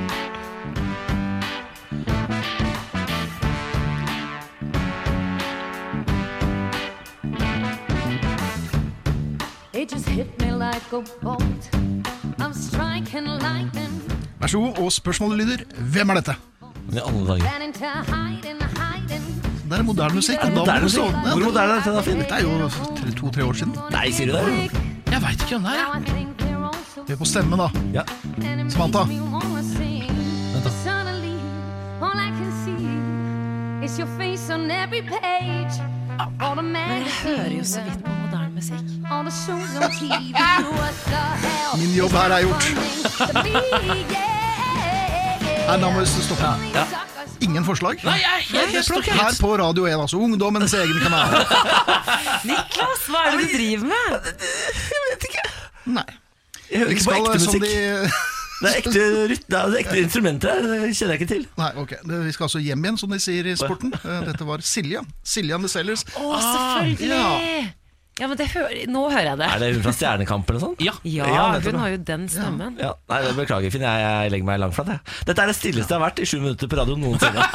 It just hit me like a bolt. I'm striking lightning, Vær så god, og spørsmålet lyder Hvem er dette? Det i alle dager. Det er moderne musikk. Da må Moderne musikk? Ja, Hvor det- moderne er dette Finn? Dette er jo tre- to-tre år siden. Nei, sier du det? Jeg veit ikke hvem det er. Vi Hør på stemmen, da. Ja. Samantha. Vent da. Suddenly, all I can see is your face on every page. All the Men jeg hører jo så vidt på moderne musikk. Min jobb her er gjort. Her, da må vi stoppe. Ingen forslag? Nei, jeg er helt Her på Radio 1, altså. Ungdommens egen kanal. Niklas, hva er det du driver med? Nei. Jeg hører Vi ikke på ekte musikk. de Det er ekte, det er ekte instrumenter her, det kjenner jeg ikke til. Nei, ok. Vi skal altså hjem igjen, som de sier i sporten. Eh, Dette var Silja. Silja and the Sellers. Å, selvfølgelig! Ja, men det hører, Nå hører jeg det. Er det hun fra Stjernekamp eller noe sånt? Ja. Ja, Ja, hun har jo den stemmen. Ja, nei, det Beklager, Finn. Jeg, jeg legger meg langflat. Jeg. Dette er det stilleste jeg har vært i sju minutter på radio noensinne.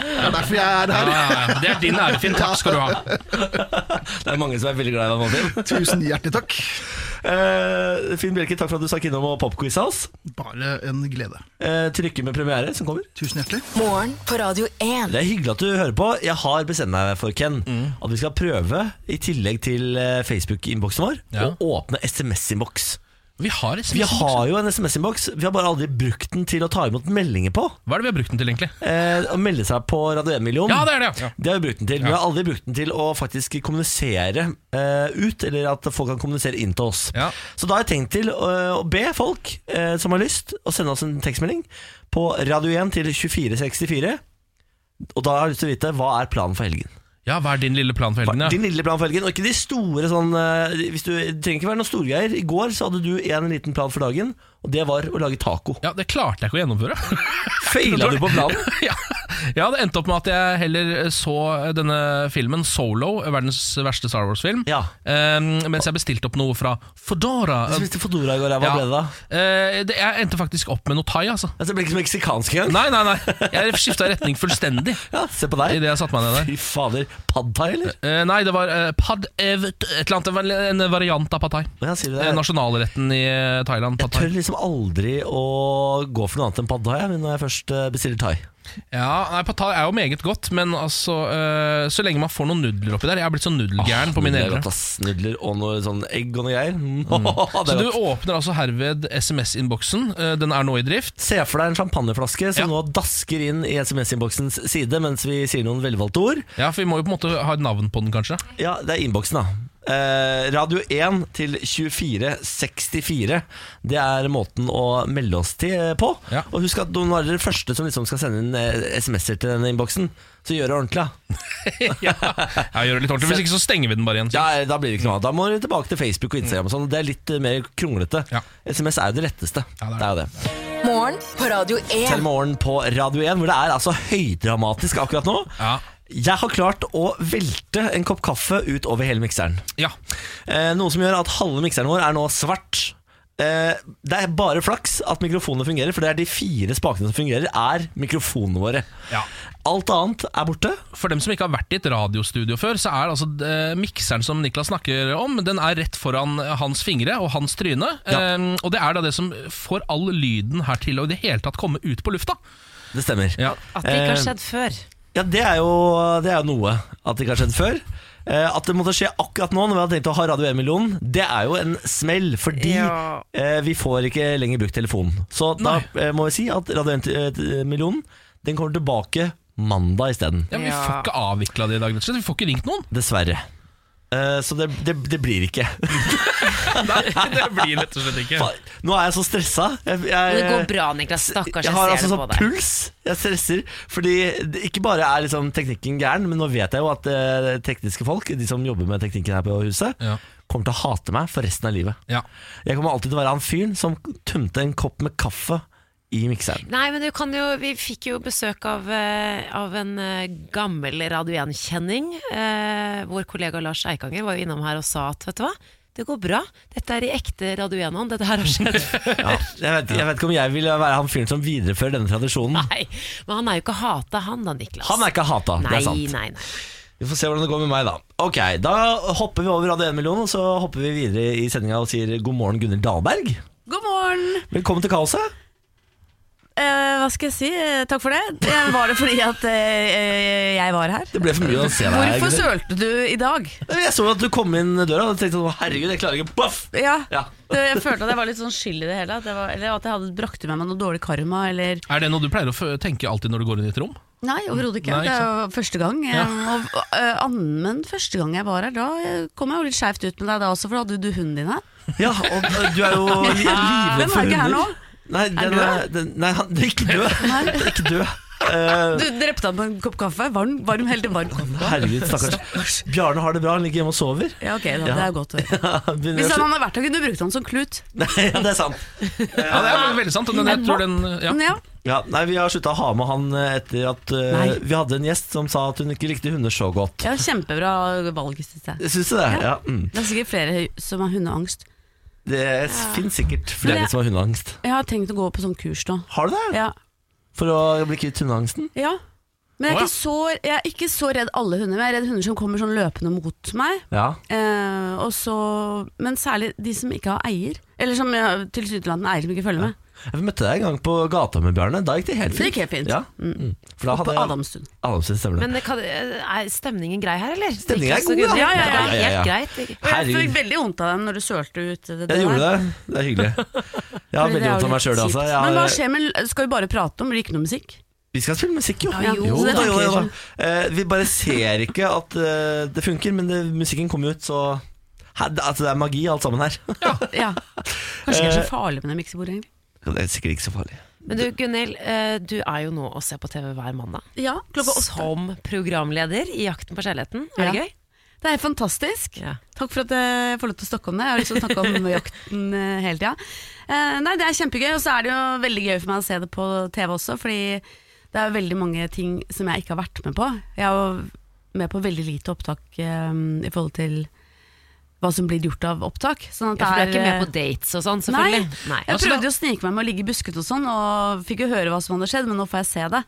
Det er derfor jeg er her. ja, ja. Det er din ære, Finn. Takk skal du ha. Det er mange som er veldig glad i deg nå, Tusen hjertelig takk. Eh, Finn Bjelke, takk for at du stakk innom og popquiza oss. Bare en glede. Trykke til lykke med premiere som kommer. Tusen hjertelig. Morgen på Radio 1. Det er hyggelig at du hører på. Jeg har bestemt meg for, Ken, at vi skal prøve, i tillegg til eh, Facebook-innboksen vår, Ja. å åpne SMS-innboks. Vi har SMS. Vi har jo en SMS-innboks, vi har bare aldri brukt den til å ta imot meldinger på. Hva er det vi har brukt den til, egentlig? Eh, å melde seg på Radio 1-million. Ja, det er det. ja. Det har vi brukt den til. Vi har aldri brukt den til å faktisk kommunisere eh, ut, eller at folk kan kommunisere inn til oss. Ja. Så da har jeg tenkt til å, å be folk eh, som har lyst, å sende oss en tekstmelding på Radio 1 til 2464. Og da har jeg lyst til å vite hva er planen for helgen. Ja, Hva er din lille plan for helgen? Ja? Din lille plan for helgen, og ikke de store sånn eh, hvis du, Det trenger ikke være noen storgreier. I går så hadde du en liten plan for dagen, og det var å lage taco. ja, Det klarte jeg ikke å gjennomføre. Feila du på planen? ja. Ja, det endte opp med at jeg heller så denne filmen Solo, verdens verste Star Wars-film, Ja. eh, mens jeg bestilte opp noe fra Fodora. Du spiste Fodora i går, hva Ja. ble det da? Eh, det, jeg endte faktisk opp med noe thai, altså. Altså, det ble ikke så meksikansk engang. Nei, nei, nei. Jeg skifta retning fullstendig Ja, se på deg. idet jeg satte meg ned der. Fy fader. Pad thai, eller? Eh, nei, det var eh, pad ev et eller annet, det var en variant av pad thai. Ja, sier du det? Eh, nasjonalretten i eh, Thailand. Jeg Pad thai. tør liksom aldri å gå for noe annet enn pad thai jeg, når jeg først eh, bestiller thai. Ja, nei, Pad thai er jo meget godt, men altså eh, så lenge man får noen nudler oppi der Jeg har blitt så nudelgæren på mine er ass. Nudler og noe sånn egg og noe greier. Mm. Så er du åpner altså herved SMS-innboksen. eh, den er nå i drift. Se for deg en champagneflaske som Ja. nå dasker inn i SMS-innboksens side mens vi sier noen velvalgte ord. Ja, For vi må jo på en måte ha et navn på den, kanskje. Ja, det er innboksen, da. Eh, radio 1 til 2464. Det er måten å melde oss til eh, på. Ja. Og husk at noen er dere første som liksom skal sende inn eh, SMS-er til denne innboksen, så gjør det ordentlig. da. ja, gjør det litt ordentlig Hvis ikke så stenger vi den bare igjen. Ja, Da blir det ikke noe. Da må vi tilbake til Facebook og Instagram. og sånn Det er litt eh, mer kronglete. Ja. SMS er jo det letteste. Ja, det er det er jo det. Morgen på Radio Til 1. morgen på Radio 1, hvor det er altså høydramatisk akkurat nå. Ja. Jeg har klart å velte en kopp kaffe ut over hele mikseren. ja. Eh, noe som gjør at halve mikseren vår er nå svart. Eh, det er bare flaks at mikrofonene fungerer, for det er de fire spakene som fungerer, er mikrofonene våre. Ja. Alt annet er borte. For dem som ikke har vært i et radiostudio før, så er altså eh, mikseren som Niklas snakker om, den er rett foran hans fingre og hans tryne. Ja. Eh, og det er da det som får all lyden her til å i det hele tatt komme ut på lufta. Det stemmer. Ja. At det ikke har Eh, skjedd før. Ja, det er jo, det er jo noe at det ikke har skjedd før. Eh, at det måtte skje akkurat nå når vi hadde tenkt å ha Radio 1-millionen, det er jo en smell, fordi Ja. eh, vi får ikke lenger brukt telefonen. Så da eh, må vi si at Radio 1-millionen den kommer tilbake mandag isteden. Ja, men Vi Ja. får ikke avvikla det i dag, rett og slett. Vi får ikke ringt noen. Dessverre. Eh, så det, det, det blir ikke. Nei, det blir rett og slett ikke. Faen, Nå er jeg så stressa. Jeg, jeg, det går bra, Niklas. Stakkars, jeg jeg, har ser altså det sånn på deg. puls. Jeg stresser. Fordi det, ikke bare er liksom teknikken gæren, men nå vet jeg jo at uh, tekniske folk, de som jobber med teknikken her på huset, Ja. kommer til å hate meg for resten av livet. Ja. Jeg kommer alltid til å være han fyren som tømte en kopp med kaffe i mikseren. Nei, men du kan jo, Vi fikk jo besøk av, eh, av en eh, gammel Radio 1-kjenning. Eh, vår kollega Lars Eikanger var jo innom her og sa at vet du hva, det går bra. Dette er i ekte Radio 1-ånd. Dette her har skjedd før. Ja, jeg, vet, jeg vet ikke om jeg vil være han fyren som viderefører denne tradisjonen. Nei, men han er jo ikke hata, han da, Niklas. Han er ikke hata, det er sant. Nei, nei. Vi får se hvordan det går med meg, da. Ok, Da hopper vi over Radio 1-millionen, og så hopper vi videre i sendinga og sier god morgen, Gunhild Dahlberg. God morgen! Velkommen til Kaoset. Eh, hva skal jeg si? Eh, takk for det. Eh, Var det fordi at eh, jeg var her? Det ble for mye å se deg. Hvorfor sølte du i dag? Jeg så at du kom inn døra og tenkte sånn, herregud, jeg klarer ikke Boff! Ja, Ja. Jeg følte at jeg var litt sånn skyld i det hele. At jeg, var, eller at jeg hadde brakte med meg noe dårlig karma. Eller Er det noe du pleier å tenke alltid når du går inn i et rom? Nei, overhodet ikke. Nei, Det er jo første gang. Ja. Og, uh, annen- første gang jeg var her, da kom jeg jo litt skeivt ut med deg da også, for da hadde du hunden din her. Ja, og du er jo livredd for hunder. Den er ikke her nå. Nei, den er, den, nei, han er ikke død. Nei. Den er ikke død. Uh, Du drepte han på en kopp kaffe. Varm, varm helt varm kaffe. herregud, stakkars. Bjarne har det bra, han ligger hjemme og sover. Ja, ok, da, det er godt å høre. Begynner Hvis han hadde vært her, kunne du brukt han som klut. Nei, ja, det er sant. Ja, det er veldig sant. Den, jeg tror den, ja. Ja, Ja, nei, Vi har slutta å ha med han eh, etter at uh, vi hadde en gjest som sa at hun ikke likte hunder så godt. ja Kjempebra valg, synes jeg. Syns du det? Ja. Mm. Det er sikkert flere som har hundeangst. Det finnes sikkert flere jeg- som har hundeangst. Jeg har tenkt å gå på sånn kurs nå. Har du det? Ja. For å bli kvitt hundeangsten? ja. Men jeg er, ja. ikke så, jeg er ikke så redd alle hunder, men jeg er redd hunder som kommer sånn løpende mot meg. Ja. Eh, så, men særlig de som ikke har eier. Eller som tilsynelatende eier som ikke følger med. Jeg møtte deg en gang på gata med Bjarne. Da gikk det helt fint. Det gikk helt fint. Ja. Mm. For da hadde jeg Adamstuen. Adamstuen, stemmer det. Men det kan, er stemningen grei her, eller? Stemningen er god, ja. Ja, ja, ja. Ja, ja, ja. helt greit. Jeg fikk veldig vondt av dem når du sølte ut det, der. Jeg gjorde det. Det er hyggelig. Jeg har veldig vondt av meg sjøl, altså. Men hva skjer med Skal vi bare prate om det, ikke noe musikk? vi skal spille musikk, jo. Ja, jo, jo, da, jo, jo, da. Eh, vi bare ser ikke at uh, det funker, men det, musikken kommer ut, så her, det- altså, det er magi alt sammen her. Ja. Kanskje ikke er så farlig med det miksebordet, egentlig. Det er sikkert ikke så farlig. Men du Gunhild, eh, du er jo nå og ser på TV hver mandag. Ja, klokka åtte. Som programleder i Jakten på kjærligheten. Er det Ja. gøy? Det er fantastisk. Ja. Takk for at jeg får lov til å snakke om det. Jeg har lyst til å snakke om jakten eh, hele tida. Eh, nei, det er kjempegøy, og så er det jo veldig gøy for meg å se det på TV også, fordi det er veldig mange ting som jeg ikke har vært med på. Jeg er jo med på veldig lite opptak i forhold til hva som blir gjort av opptak. Sånn at Ja, for du er ikke med på dates og sånn, Nei, selvfølgelig? Nei. jeg prøvde jo å snike meg med å ligge i busket og sånn, og fikk jo høre hva som hadde skjedd, men nå får jeg se det.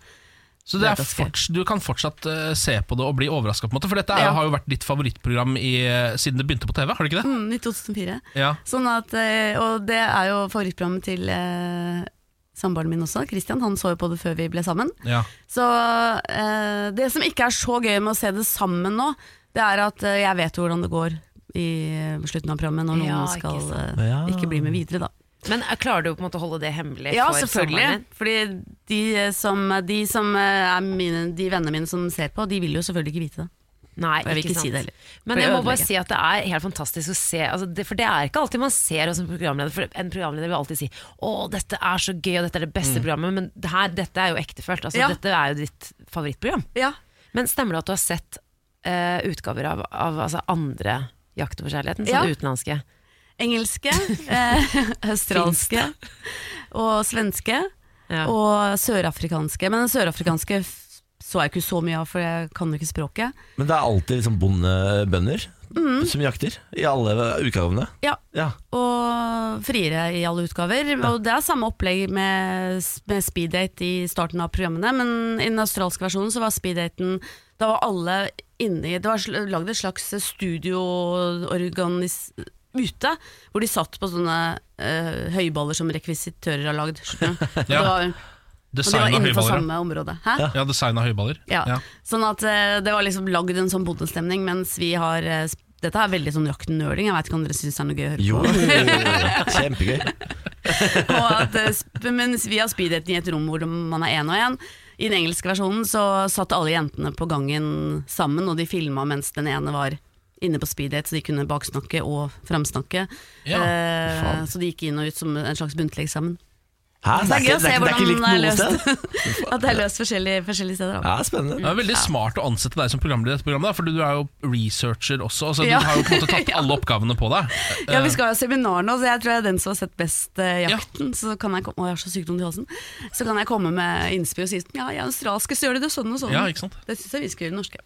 Så det er Det forts, du kan fortsatt uh, se på det og bli overraska, på en måte. For dette er, Ja. har jo vært ditt favorittprogram i, eh, siden det begynte på TV, har det ikke det? Mm, I 2004. Ja. Sånn at, eh, og det er jo favorittprogrammet til uh, samboeren min også, Christian. Han så jo på det før vi ble sammen. ja. Så uh, det som ikke er så gøy med å se det sammen nå, det er at jeg vet jo hvordan det går i eh, slutten av programmet når noen Ja, ikke skal sant. eh, Ja. ikke bli med videre, da. Men eh, klarer du på en måte å holde det hemmelig Ja, for selvfølgelig. Fordi de som, de som eh, er mine, de vennene mine som ser på, de vil jo selvfølgelig ikke vite det. Nei, jeg vil ikke ikke si det heller. Men jeg må bare si at det er helt fantastisk å se altså det, For det er ikke alltid man ser hos en programleder. For en programleder vil alltid si 'Å, dette er så gøy, og dette er det beste programmet', men det her, dette er jo ektefølt. Altså, Ja. Dette er jo ditt favorittprogram. Ja. Men stemmer det at du har sett uh, utgaver av, av altså andre Jakten på kjærligheten? Ja. det utenlandske? Engelske, eh, australske og svenske. Ja. Og sørafrikanske. Men den sørafrikanske så jeg ikke så mye av, for jeg kan jo ikke språket. Men det er alltid liksom bondebønder Mm. som jakter i alle utgavene. Ja, Ja. og friere i alle utgaver. Og det er samme opplegg med, med speeddate i starten av programmene, men i den australske versjonen så var speeddaten Da var alle inni Det var lagd et slags studioorganis ute, hvor de satt på sånne uh, høyballer som rekvisitører har lagd. Ja, var- Og de var innenfor samme område. Hæ? Ja, design av høyballer. Ja. Ja. Sånn at uh, det var liksom lagd en sånn bondestemning, mens vi har uh, Dette er veldig sånn jakten-nøling, jeg vet ikke om dere syns det er noe gøy å høre Jo, på. kjempegøy. og at, uh, mens vi har speeddating i et rom hvor man er én og én. I den engelske versjonen så satt alle jentene på gangen sammen, og de filma mens den ene var inne på speeddate, så de kunne baksnakke og framsnakke. Ja, eh, så de gikk inn og ut som en slags buntlig eksamen. Hæ? Så det er gøy å ikke- se det er ikke likt hvordan det er noe sted? løst. At det er løst forskjellige, forskjellige steder. Da. Ja, spennende. Det er veldig smart å ansette deg som programleder i dette programmet, for du er jo researcher også. Altså, Ja. Du har jo på en måte tatt alle oppgavene på deg. Ja, Vi skal ha seminar nå, så jeg tror jeg er den som har sett best uh, jakten. Så kan jeg komme, å, jeg har så sykdom til halsen Så kan jeg komme med innspill og si sånn, ja, i australsk, så gjør de det sånn og sånn. Ja, ikke sant? Det syns jeg vi skal gjøre i norske.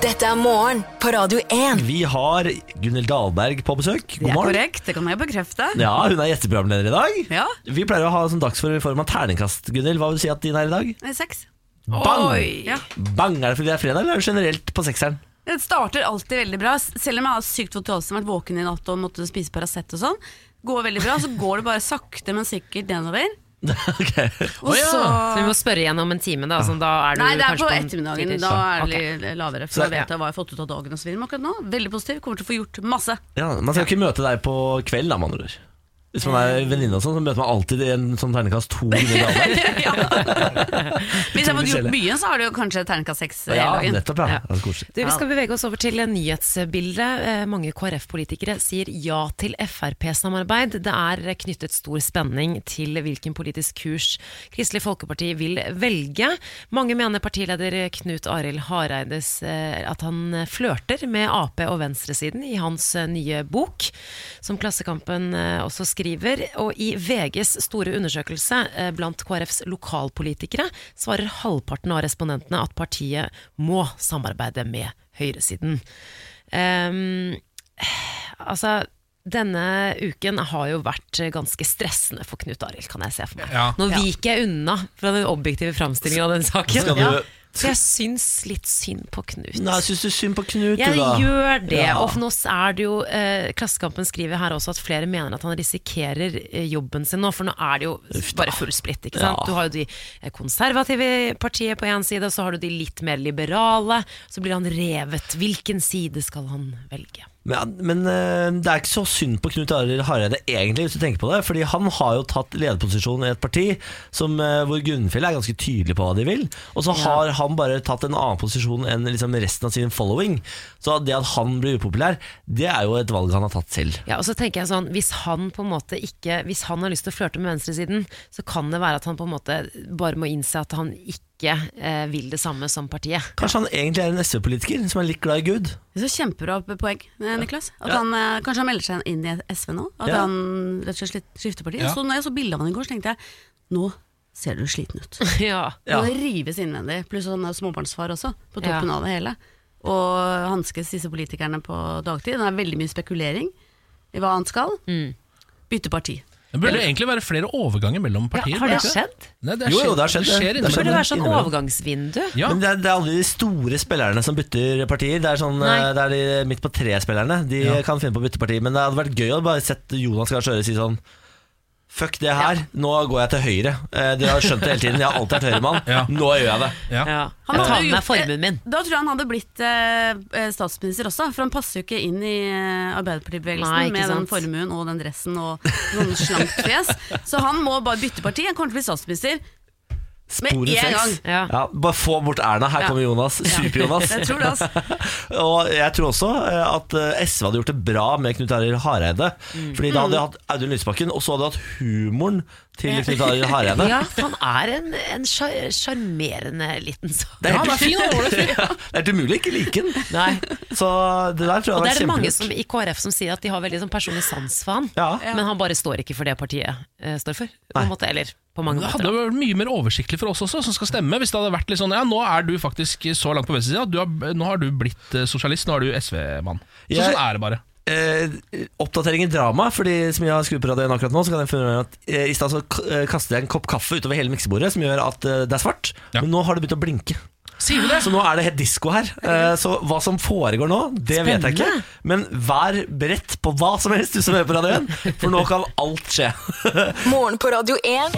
Dette er morgen på Radio 1. Vi har Gunhild Dahlberg på besøk. Det God er morgen. korrekt, det kan jeg bekrefte. Ja, Hun er gjesteprogramleder i dag. Ja, Vi pleier å ha sånn dagsform i form av terningkast. Gunhild, Hva vil du si at din er i dag? det er seks. Bang! Ja. Bang! Er det fordi det er fredag, eller er det generelt på sekseren? Det starter alltid veldig bra, selv om jeg har sykt vondt i halsen, vært våken i natt og måtte spise Paracet og sånn. Går veldig bra, så går det bare sakte, men sikkert nedover. okay. Og Å, ja. så Så vi må spørre igjen om en time, da. Sånn, da er du Nei, det er på ettermiddagen. Da er det litt lavere. Så- For da vet jeg hva jeg har fått ut av dagen og så videre. Men akkurat nå, veldig positiv. Kommer til å få gjort masse. Ja, man skal ikke møte deg på kveld, da, med andre ord. Hvis man er venninne og sånn, så møter man alltid en sånn terningkast to Gunhild ja. Hvis jeg har gjort mye, så har du jo kanskje terningkast seks hele Ja, dagen. nettopp, ja. Ja. Det er koselig. Du, vi skal bevege oss over til nyhetsbildet. Eh, Mange KrF-politikere sier ja til Frp-samarbeid. Det er knyttet stor spenning til hvilken politisk kurs Kristelig Folkeparti vil velge. Mange mener partileder Knut Arild Hareides eh, at han flørter med Ap og venstresiden i hans eh, nye bok, som Klassekampen eh, også skriver. Og i VGs store undersøkelse eh, blant KrFs lokalpolitikere svarer halvparten av respondentene at partiet må samarbeide med høyresiden. Um, altså denne uken har jo vært ganske stressende for Knut Arild, kan jeg se for meg. Ja. Nå viker jeg unna fra den objektive framstillingen av den saken. Skal du- For jeg syns litt synd på Knut. Nei, Syns du synd på Knut, Jeg du, da? gjør det, Ja. og nå er det jo eh, Klassekampen skriver her også at flere mener at han risikerer eh, jobben sin nå, for nå er det jo Uff bare full splitt. ikke sant? Ja. Du har jo de eh, konservative partiet på én side, og så har du de litt mer liberale. Så blir han revet. Hvilken side skal han velge? Men, men eh, det er ikke så synd på Knut Arild Hareide egentlig, hvis du tenker på det. Fordi han har jo tatt lederposisjon i et parti som, eh, hvor Gunnfjell er ganske tydelig på hva de vil. Og så har han bare tatt en annen posisjon enn liksom resten av sin following. Så det at han blir upopulær, det er jo et valg han har tatt selv. Ja, og så tenker jeg sånn, Hvis han på en måte ikke Hvis han har lyst til å flørte med venstresiden, så kan det være at han på en måte bare må innse at han ikke eh, vil det samme som partiet. Kanskje han egentlig er en SV-politiker som er litt glad i Gud. Det er kjempebra poeng, eh, Niklas. At Ja. han, eh, kanskje han melder seg inn i SV nå? At Ja. han rett og slett skifter parti? Ja. Så når jeg så bildet av han i går, så tenkte jeg nå ser du sliten ut. ja. Ja. Han rives innvendig, pluss han er småbarnsfar også, på Ja. toppen av det hele. Og hanskes disse politikerne på dagtid. Det er veldig mye spekulering i hva han skal. Mm. Bytte parti. Det burde egentlig være flere overganger mellom Ja, partier. har det ikke skjedd? Nei, det Jo, jo, det har skjedd, Det det. skjer Det Det burde være sånn overgangsvindu. Ja. Men det er, det er aldri de store spillerne som bytter partier. Det er, sånn, eh, det er de midt på tre-spillerne. De Ja. kan finne på å bytte parti. Men det hadde vært gøy å bare sett Jonas Gahr Støre si sånn Fuck det her, nå går jeg til høyre. Eh, Dere har skjønt det hele tiden. Jeg har alltid vært høyremann. Ja. Nå gjør jeg det. Ja. Ja. Han Jeg hadde tar med meg gjort- formuen min. Da tror jeg han hadde blitt eh, eh, statsminister også, for han passer jo ikke inn i eh, Nei, Arbeiderpartibevegelsen ikke med den sant. formuen og den dressen og noen slankt fjes. Så han må bare bytte parti. Han kommer til å bli statsminister Med en gang. Ja. Ja, bare få bort Erna. Her Ja. kommer Jonas. Super-Jonas. Jeg tror det, altså. Og jeg tror også eh, at eh, SV hadde gjort det bra med Knut Arild Hareide. Mm. Fordi da hadde de hatt Audun Lysbakken, og så hadde de hatt humoren til Knut Arild Hareide. Ja, han er en, en sjarmerende liten sak. Det er Ja, helt er. Ja, det er umulig å ikke like den. Nei. Så det der tror jeg Og det er det mange som, i KrF som sier at de har veldig sånn personlig sans for han. Ja. Men han bare står ikke for det partiet eh, står for. På en måte, eller på mange Det hadde vært mye mer oversiktlig for oss også, som skal stemme. Hvis det hadde vært litt sånn Ja, nå er du faktisk så langt på venstresida. Du Nå har du blitt eh, sosialist, nå er du SV-mann. Så sånn er det bare. Eh, oppdatering i drama, Fordi som jeg har skrudd på radioen akkurat nå, så kan jeg finne at eh, i stad eh, jeg en kopp kaffe utover hele miksebordet, som gjør at eh, det er svart. Ja. Men nå har det begynt å blinke. Sier du det? Så nå er det helt disko her. Eh, Så hva som foregår nå, det vet jeg ikke. Men vær beredt på hva som helst, du som hører på Radio 1, for nå kan alt skje. Morgen på Radio 1.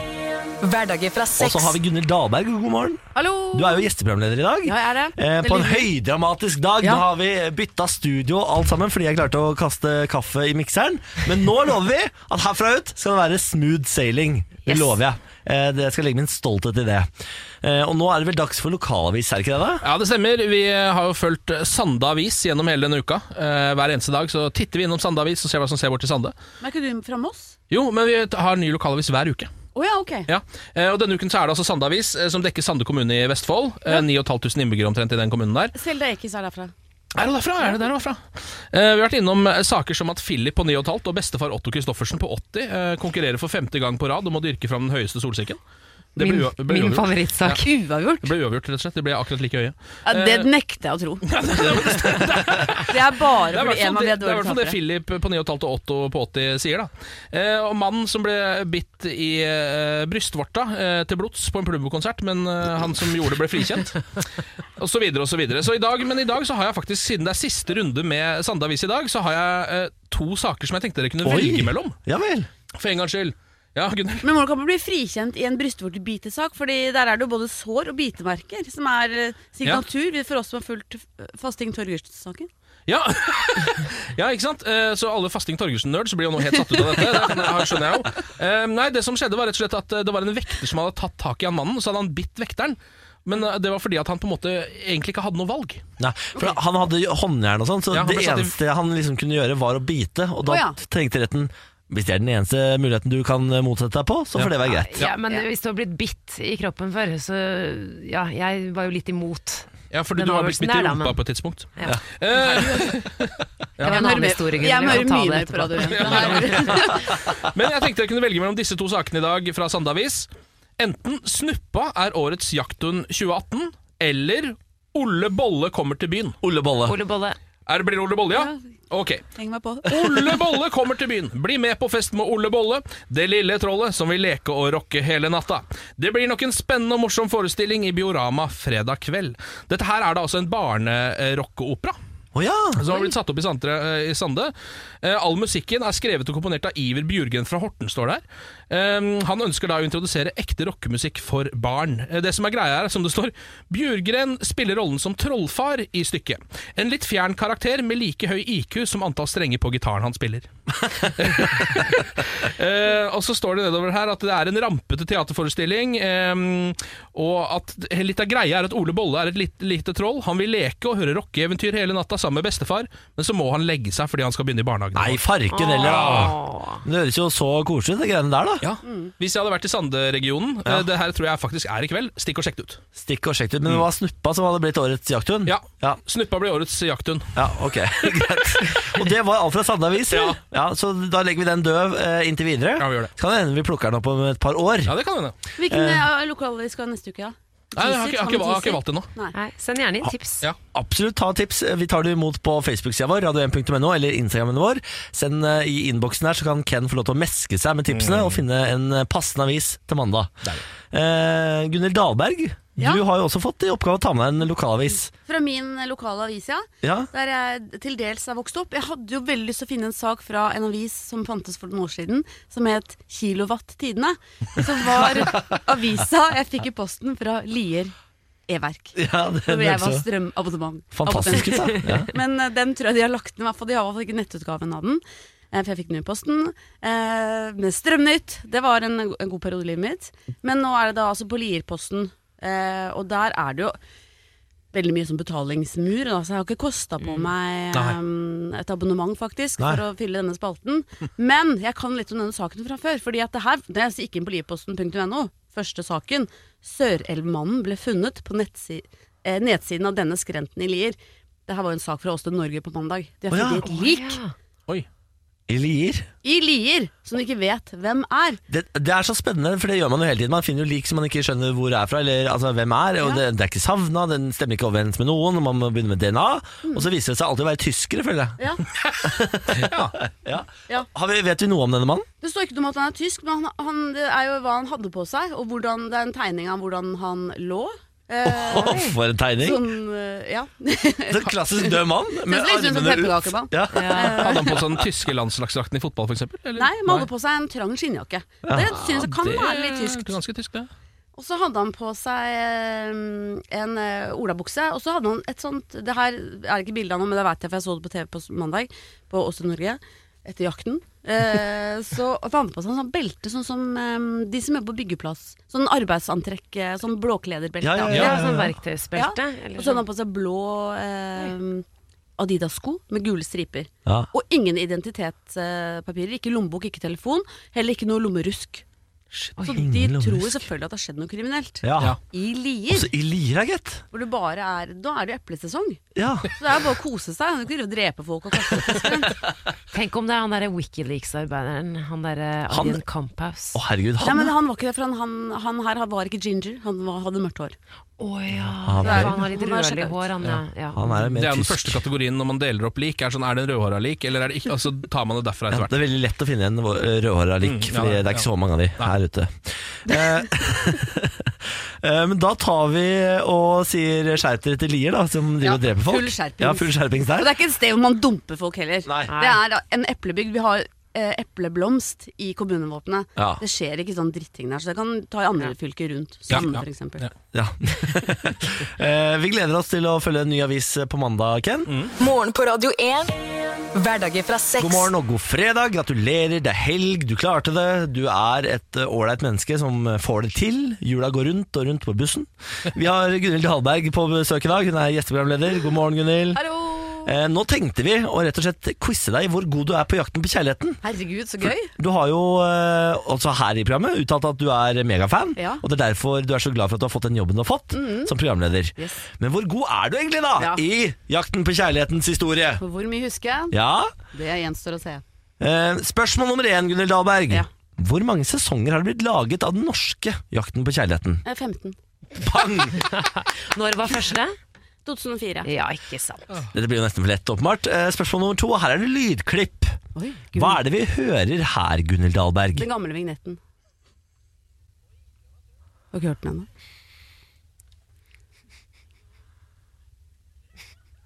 Hverdager fra Og så har vi Gunhild Dahlberg, god morgen. Hallo! Du er jo gjesteprogramleder i dag. Ja, jeg er det. Eh, på en høydramatisk dag. Ja. Nå har vi bytta studio og alt sammen fordi jeg klarte å kaste kaffe i mikseren. Men nå lover vi at herfra ut skal det være smooth sailing. Det Yes. lover jeg. Eh, det skal legge min stolthet i det. Eh, og nå er det vel dags for lokalavis, er det ikke det? da? Ja, det stemmer. Vi har jo fulgt Sande Avis gjennom hele denne uka. Eh, hver eneste dag så titter vi innom Sande Avis og ser hva som ser bort til Sande. Men er ikke du fra Moss? Jo, men vi har ny lokalavis hver uke. Oh, ja, ok. Ja, eh, og Denne uken så er det altså Sande Avis, eh, som dekker Sande kommune i Vestfold. Ja. 9500 innbyggere omtrent i den kommunen der. Selda Ekiz er derfra. Er hun derfra? Er det der hun er fra? Eh, vi har vært innom eh, saker som at Philip på 9,5 og bestefar Otto Christoffersen på 80 eh, konkurrerer for femte gang på rad om å dyrke fram den høyeste solsikken. Det ble Min, ble min favorittsak. favorittsak. Uavgjort. Det ble uavgjort, rett og slett. Det ble akkurat like høye. Ja, det nekter jeg å tro. Det er bare Det er fordi en av det, de er det, er i hvert fall det. Philip på 9,5 og Otto på 80 sier. da eh, Og Mannen som ble bitt i eh, brystvorta eh, til blods på en Plumbo-konsert, men eh, han som gjorde det, ble frikjent. Og så videre og så videre. Så i dag, men i dag så har jeg faktisk, siden det er siste runde med Sande Avis i dag, så har jeg eh, to saker som jeg tenkte dere kunne Oi. velge mellom. Ja vel. For en gangs skyld. Ja, Gunnhild. Men må du ikke bli frikjent i en brystvortebitesak, Fordi der er det jo både sår og bitemerker, som er signatur signatur for oss som har fulgt eh, Fasting Torgersen-saken. Ja. ja, ikke sant? Eh, Så alle Fasting Torgersen-nerds blir jo nå helt satt ut av dette. Det skjønner jeg jo. Eh, Nei, det som skjedde var rett og slett at eh, det var en vekter som hadde tatt tak i han mannen, og så hadde han bitt vekteren. Men eh, det var fordi at han på en måte egentlig ikke hadde noe valg. Nei, for Han hadde håndjern og sånn, så Ja, det eneste i- han liksom kunne gjøre, var å bite. Og da oh, ja. trengte retten hvis det er den eneste muligheten du kan motsette deg på, så får det være greit. Ja, men hvis du har blitt bitt i kroppen før, så ja, jeg var jo litt imot. Ja, fordi Den du har blitt avgjørelsen bitt i da, rumpa men- på et tidspunkt. Ja. Eh, Det var en annen historie. Jeg må hører kan ta mye det mer på etterpå. Radio 1. Det her- Men jeg tenkte jeg kunne velge mellom disse to sakene i dag fra Sande Avis. Enten Snuppa er årets jakthund 2018, eller Olle Bolle kommer til byen. Olle Bolle. Ole Bolle. Er det blir det Olle Bolle, ja? Ok. Heng meg på. Ole Bolle kommer til byen. Bli med på fest med Ole Bolle, det lille trollet som vil leke og rocke hele natta. Det blir nok en spennende og morsom forestilling i Biorama fredag kveld. Dette her er da altså en barnerockeopera. Oh, ja! Som har blitt satt opp i, Sandre, eh, i Sande. Eh, all musikken er skrevet og komponert av Iver Bjurgren fra Horten, står der. Eh, han ønsker da å introdusere ekte rockemusikk for barn. Eh, det som er greia er, som det står, Bjurgren spiller rollen som trollfar i stykket. En litt fjern karakter med like høy IQ som antall strenger på gitaren han spiller. Eh, og så står det nedover her at det er en rampete teaterforestilling, eh, og at litt av greia er at Ole Bolle er et lit, lite troll. Han vil leke og høre rockeeventyr hele natta sammen med bestefar, men så må han legge seg fordi han skal begynne i barnehagen. Nei, farken heller, da. Det høres jo så koselig ut, de greiene der, da. Ja. Hvis jeg hadde vært i Sande-regionen, Ja. eh, det her tror jeg faktisk er i kveld, stikk og sjekk det ut. Stikk og sjekk det ut. Men det var Snuppa som hadde blitt årets jakthund? Ja. Ja, Snuppa blir årets jakthund. ja ok, greit. Og det var alt fra Sande Avis? Ja. ja. Så da legger vi den døv eh, inntil videre. Ja, vi gjør det. Så kan det hende vi plukker den opp om et par år. Ja, det kan hende. Hvilken uh, vi skal neste uke, da? Nei, jeg har ikke, jeg har ikke, jeg har ikke valgt det nå. Nei. Nei, send gjerne inn tips. Ja. Absolutt, ta tips. Vi tar det imot på Facebook-sida vår, radio1.no, eller Instagrammen vår. Send eh, i innboksen her, så kan Ken få lov til å meske seg med tipsene og finne en eh, passende avis til mandag. Eh, Gunhild Dahlberg, Ja. du har jo også fått i oppgave å ta med en lokalavis. Fra min lokale avis, ja. Ja, Der jeg til dels er vokst opp. Jeg hadde jo veldig lyst til å finne en sak fra en avis som fantes for noen år siden, som het Kilowatt-tidene. Som var avisa jeg fikk i posten fra Lier E-verk. ja Hvor jeg var strømabonnement. fantastisk. Ja. Men eh, den tror jeg de har lagt ned, i hvert fall. De har i hvert fall ikke nettutgaven av den. eh, for jeg fikk den i posten. Eh, med Strømnytt. Det var en, en god periode i livet mitt. Men nå er det da altså på Lierposten, eh, og der er det jo veldig mye som betalingsmur. Altså, jeg har ikke kosta på meg Nei. eh, et abonnement, faktisk, Nei. for å fylle denne spalten. Men jeg kan litt om denne saken fra før. Fordi at det her, det jeg gikk inn på livposten.no, første saken, Sørelvmannen ble funnet på eh, nedsiden av denne skrenten i Lier. Det her var en sak fra Åsted Norge på mandag. De har ja. funnet et lik Ja. I Lier. i Lier som du ikke vet hvem er. Det, det er så spennende, for det gjør man jo hele tiden. Man finner jo lik som man ikke skjønner hvor er fra, eller altså, hvem er. Og det, det er ikke savna, den stemmer ikke overens med noen. og Man må begynne med DNA. Og så viser det seg alltid å være tyskere, føler jeg. Ja. Ja. Ja. Har vi, vet vi noe om denne mannen? Det står ikke noe om at han er tysk, men han, han, det er jo hva han hadde på seg, og hvordan, det er en tegning av hvordan han lå. Åh, for en tegning! sånn, eh, ja. En klassisk død mann med armene ut. Ja. Ja. Hadde han på seg den tyske landslagsdrakten i fotball, f.eks.? Nei, han hadde på seg en trang skinnjakke. Det synes jeg kan være litt tyskt. Ganske tysk, det. Og så hadde han på seg eh, en olabukse, og så hadde han et sånt Det her er ikke bilde av noe, men det vet jeg, for jeg så det på TV på mandag, på Åsted Norge, etter jakten. Eh, så hadde han på seg en sånn belte, sånn som eh, de som jobber på byggeplass. Sånn arbeidsantrekk, eh, sånn blåklederbelte. Ja, ja, Ja, ja. sånn verktøysbelte. Ja. Og så hadde sånn. han på seg blå eh, Adidas-sko med gule striper. Ja. Og ingen identitetspapirer. Ikke lommebok, ikke telefon. Heller ikke noe lommerusk. Så de tror selvfølgelig at det har skjedd noe kriminelt. Ja. I Lier, Også i Lier, gitt. hvor det bare er Da er det eplesesong. Ja. Så det er jo bare å kose seg. Han kan drepe folk og kaste fisk. Tenk om det er han derre Wikileaks-arbeideren. Han derre Han- Adrian Camphouse. Å, herregud. Nei, Han, men han var ikke det, for han, han, han her var ikke ginger. Han var, hadde mørkt hår. Å ja. Han er- han har litt rødlig hår, han ja. ja. han er Det er den tysk. første kategorien når man deler opp lik. Er, sånn, er det en rødhåra lik, eller er det ikke? Altså, tar man det derfra Ja, etter det er veldig lett å finne en rødhåra lik, Mm, ja, Fordi det- er ikke ja. så mange av de her ute. Eh, eh, Men da tar vi og sier skjerp dere til Lier, da, som driver Ja, og dreper folk. full skjerpings. Ja, full skjerpings Og det er ikke et sted hvor man dumper folk heller. Nei. Det er en eplebygd. Vi har epleblomst i kommunevåpenet. Ja. Det skjer ikke sånn dritting der, så det kan ta i andre fylker rundt. Ja, Sande, ja. for eksempel. Ja. Ja. Eh, vi gleder oss til å følge en ny avis på mandag, Ken. Morgen på Radio 1. Hverdager fra seks. God morgen og god fredag. Gratulerer, det er helg, du klarte det. Du er et eh, ålreit menneske som får det til. Jula går rundt og rundt på bussen. Vi har Gunhild Dahlberg på besøk i dag. Hun er gjesteprogramleder. God morgen, Gunhild. Hallo! Eh, nå tenkte vi å rett og slett quize deg i hvor god du er på jakten på kjærligheten. Herregud, så gøy. Du har jo eh, også her i programmet uttalt at du er megafan, Ja. og det er derfor du er så glad for at du har fått den jobben du har fått som programleder. Yes. Men hvor god er du egentlig da Ja. i Jakten på kjærlighetens historie? For hvor mye husker jeg? Ja, Det gjenstår å se. eh, Spørsmål nummer én, Gunhild Dahlberg. Ja. Hvor mange sesonger har det blitt laget av den norske Jakten på kjærligheten? Eh, 15. Bang! Når var første? 2004. Ja, ikke sant. Dette blir jo nesten for lett, åpenbart. Eh, Spørsmål nummer to. Her er det lydklipp. Oi, Hva er det vi hører her, Gunhild Dahlberg? Den gamle vignetten. Har ikke hørt den ennå.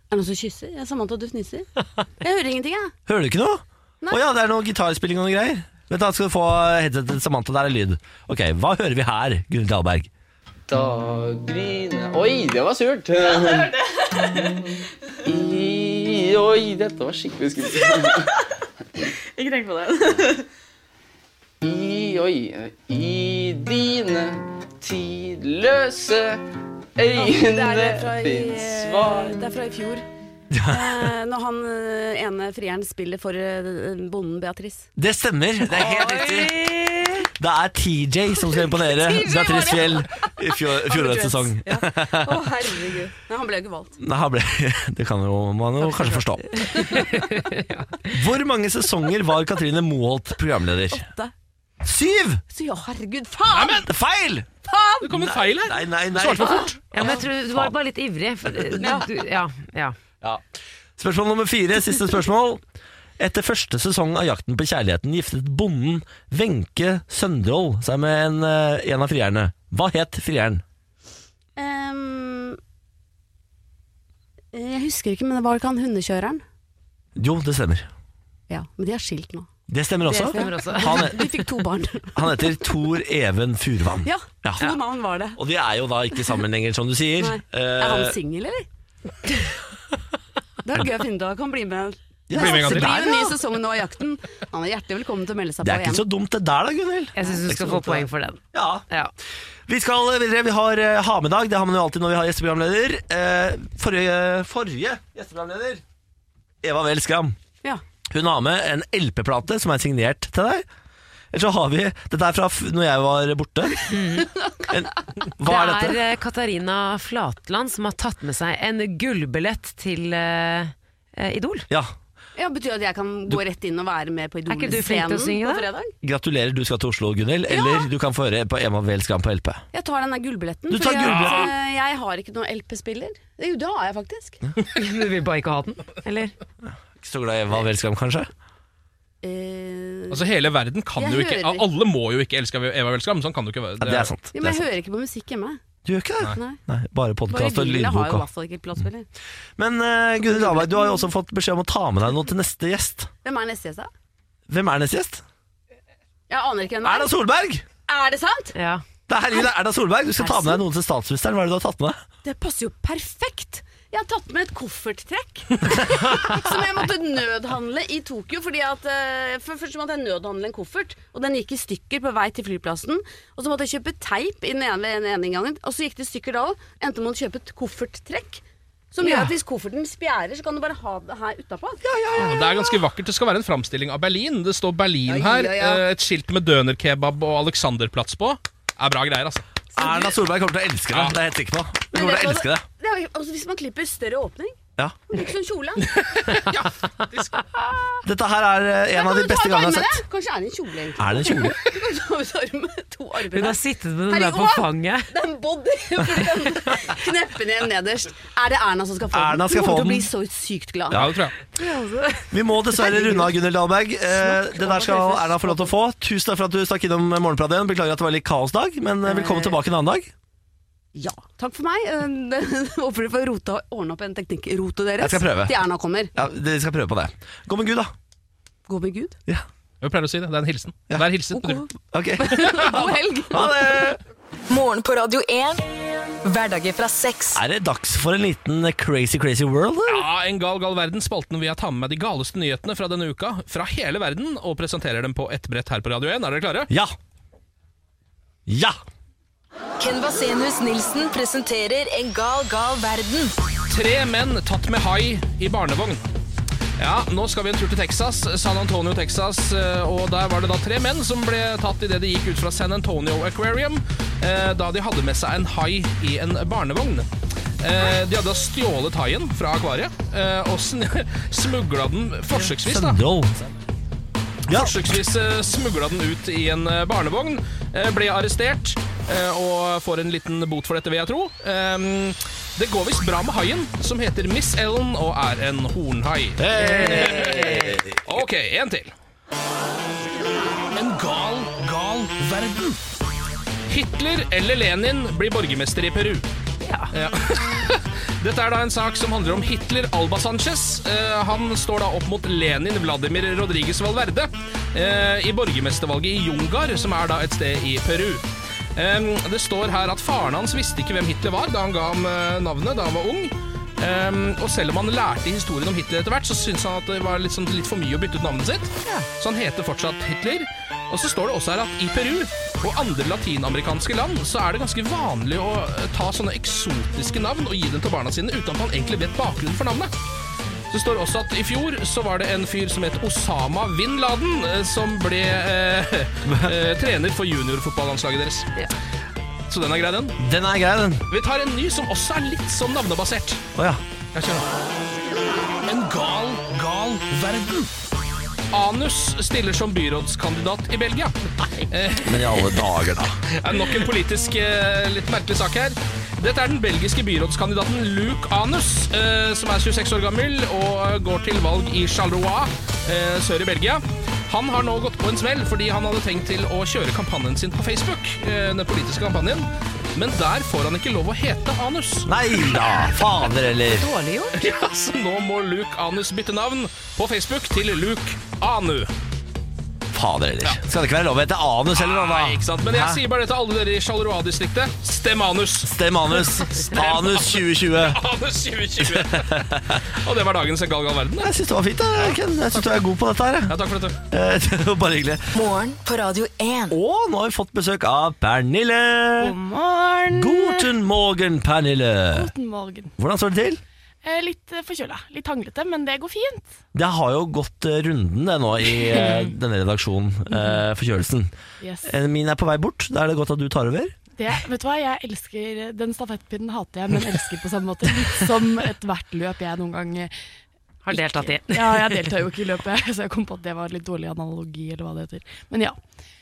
Er det noen som kysser? Jeg er Samantha, du fniser. Jeg hører ingenting, jeg. Hører du ikke noe? Å oh, ja, det er noe gitarspilling og noe greier. Vent da, skal du få headsetet til Samantha, der er lyd. Ok, hva hører vi her, Gunhild Dahlberg? Dagrine Oi, det var surt! Ja, det hørte I, oi, dette var skikkelig skummelt. Ikke tenk på det. I, oi, i dine tidløse øyne fins svar det er fra i fjor. Eh, når han eh, ene frieren spiller for eh, bonden Beatrice. Det stemmer, det er helt riktig. Det er TJ som skal imponere Beatrice. Fjell i fjor- fjorårets sesong. Ja. Å, herregud. Nei, han ble jo ikke valgt. Nei, han ble, det kan jo man jo kanskje forstå. Hvor mange sesonger var Katrine Moholt programleder? Åtte. Syv! Så ja, herregud, faen! Nei, men, feil! faen! Det kom en feil her! Nei, nei, nei. Svarte for fort. Ja, men jeg tror du var bare litt ivrig. For, du, ja, ja. Ja. Spørsmål nummer fire, siste spørsmål. Etter første sesong av Jakten på kjærligheten giftet bonden Wenche Søndrål seg med en, eh, en av frierne. Hva het frieren? Um, jeg husker ikke, men det var ikke han hundekjøreren? Jo, det stemmer. Ja, men de er skilt nå. Det stemmer også. stemmer også. Han, De fikk to barn. han heter Tor Even Furvann. Ja, Ja. to navn var det. Og de er jo da ikke sammen lenger, som du sier. Nei. Er han Eh, singel, eller? Det er gøy å finne ut av. Kan bli med Bli med en gang Det blir jo en ny sesong nå av Jakten. Han er hjertelig velkommen til å melde seg Det på er ikke så dumt det der da, Gunhild. Jeg syns du skal få poeng for den. Ja. Ja. Vi skal videre. Vi har uh, ha med-dag. Det har man jo alltid når vi har gjesteprogramleder. Eh, forrige, forrige gjesteprogramleder, Eva Velskram Ja. hun har med en LP-plate som er signert til deg. Eller så har vi Dette er fra f- når jeg var borte. En, hva er det dette? er eh, Katarina Flatland som har tatt med seg en gullbillett til eh, eh, Idol. Ja. Ja, Betyr det at jeg kan gå rett inn og være med på Er ikke du flink til å Idol-scenen synge, på da? fredag? Gratulerer, du skal til Oslo, Gunhild. Eller du kan få høre på Emma Vel Skram på LP. Jeg tar den der gullbilletten. Du tar fordi at, gullbilletten? eh, jeg har ikke noen LP-spiller. Jo, det har jeg faktisk. Du vil bare ikke ha den, eller? Ikke så glad i Emma Vel Skram, kanskje? Eh, Altså Hele verden kan jo ikke hører- Alle må jo ikke elske Eva Welskram. Sånn kan det jo ikke være. Ja, det er sant. ja, men jeg hører ikke på musikk hjemme. Du gjør ikke det? Nei. Nei, bare podkast og Villa har jo lydboka. ikke platespiller. Men uh, Gunhild Dahlberg, du har jo også fått beskjed om å ta med deg noe til neste gjest. Hvem er neste gjest, da? Hvem er neste gjest? Jeg aner ikke hvem det Erna Solberg! Er det sant? Ja. Det er det er Erna Solberg. Du skal ta med deg noen til statsministeren. Hva er det du har tatt med deg? Det passer jo perfekt! Jeg har tatt med et kofferttrekk som jeg måtte nødhandle i Tokyo. Fordi at, eh, for Først måtte jeg nødhandle en koffert, og den gikk i stykker på vei til flyplassen. Og så måtte jeg kjøpe teip i den ene, den ene og så gikk det i stykker da òg. Endte med å kjøpe et kofferttrekk. Som gjør at hvis kofferten spjærer, så kan du bare ha det her utapå. Det er ganske vakkert. Det skal være en framstilling av Berlin. Det står Berlin her. ja, ja. eh, Et skilt med dønerkebab og Alexanderplatz på. Det Er bra greier, altså. Erna Solberg kommer til å elske det. Ja. Det er jeg helt sikker på. Hun kommer til å elske det. Det er, jo- altså, hvis man klipper større åpning, Ja. Liksom kjole. ja, faktisk. Dette her er eh, en av de beste gangene jeg har sett. Kanskje er det en kjole, egentlig. Er det en kjole? du kan ta ut armen, to armer Hun har sittet med den der på fanget. Det er en body! Kneppe den igjen nederst. Er det Erna som skal få Erna den? skal Hun få kommer til å bli så sykt glad. Ja, det tror jeg. Vi må dessverre runde av, Gunhild Dahlberg. Eh, det der skal Erna få lov til å få. Tusen takk for at du stakk innom Morgenpraten. Beklager at det var litt kaosdag, men eh, velkommen tilbake en annen dag. Ja, takk for meg. Eh, Håper dere får rota, ordne opp en teknikkrote deres Jeg skal prøve. til Erna kommer. Ja, Dere skal prøve på det. Gå med Gud, da. Gå med Gud. Ja. Jeg pleier å si det. Det er en hilsen. Ja. Vær hilset. hilsen. Ok. God helg. Ha det! Morgen på Radio 1. Hverdager fra sex. Er det dags for en liten crazy, crazy world? eller? Ja, En gal, gal verden. Spalten vi har tatt med de galeste nyhetene fra denne uka. Fra hele verden, og presenterer dem på ett brett her på Radio 1. Er dere klare? Ja! Ja! Ken Vasenius Nilsen presenterer En gal, gal verden. Tre menn tatt med hai i barnevogn. Ja, nå skal vi en tur til Texas, San Antonio, Texas. eh, Og der var det da tre menn som ble tatt idet de gikk ut fra San Antonio Aquarium, eh, da de hadde med seg en hai i en barnevogn. Eh, De hadde stjålet haien fra akvariet eh, og smugla den forsøksvis. da. Ja. Forsøksvis eh, smugla den ut i en eh, barnevogn, eh, ble arrestert og får en liten bot for dette, vil jeg tro. Ehm, Det går visst bra med haien, som heter Miss Ellen og er en hornhai. Ok, en til. En gal, gal verden. Hitler eller Lenin blir borgermester i Peru. Ja. Dette er da en sak som handler om Hitler Alba Sanchez. Eh, han står da opp mot Lenin Vladimir Rodriguez Valverde eh, i borgermestervalget i Jungar, som er da et sted i Peru. Eh, det står her at faren hans visste ikke hvem Hitler var da han ga ham eh, navnet da han var ung. Um, og selv om han lærte historien om Hitler etter hvert, så syntes han at det var sånn, litt for mye å bytte ut navnet sitt. Så han heter fortsatt Hitler. Og så står det også her at i Peru og andre latinamerikanske land så er det ganske vanlig å eh, ta sånne eksotiske navn og gi dem til barna sine uten at man egentlig vet bakgrunnen for navnet. Det står også at i fjor så var det en fyr som het Osama Bin Laden, eh, som ble eh, eh, trener for juniorfotballandslaget deres. Så den er grei, den. Den er grei, den. Vi tar en ny som også er litt sånn navnebasert. Å ja. En gal, gal verden. Anus stiller som byrådskandidat i Belgia. Eh, Men i alle dager, da. det er nok en politisk eh, litt merkelig sak her. Dette er den belgiske byrådskandidaten Luke Anus, eh, som er 26 år gammel og går til valg i Charleroi sør i Belgia. Han har nå gått på en smell fordi han hadde tenkt til å kjøre kampanjen sin på Facebook. Den politiske kampanjen. Men der får han ikke lov å hete Anus. Nei da, fader eller Dårlig gjort. Ja, så nå må Luke Anus bytte navn på Facebook til Luke Anu. Fader heller. Skal det ikke være lov å hete anus heller, da? Nei, ikke sant? Men jeg Hæ? sier bare det til alle dere i Charleroi-distriktet. Stem anus! Stem anus. Anus 2020. Anus 2020. Og det var dagens Gal gal verden. Jeg syns det var fint. da, Ken. Jeg syns du er god på dette her. Ja, takk for dette. Eh, Det var bare hyggelig. Morgen på Radio 1. Og nå har vi fått besøk av Pernille. God morgen. Guten morgen, Pernille. Guten morgen. Hvordan står det til? Eh, litt eh, forkjøla. Litt hanglete, men det går fint. Det har jo gått eh, runden det nå i denne redaksjonen, eh, forkjølelsen. Yes. Min er på vei bort. Da er det godt at du tar over. Det, vet du hva, jeg elsker Den stafettpinnen hater jeg, men elsker på samme måte. Litt som ethvert løp jeg noen gang Har deltatt i. Ja, jeg deltar jo ikke i løpet, så jeg kom på at det var litt dårlig analogi, eller hva det heter. Men ja,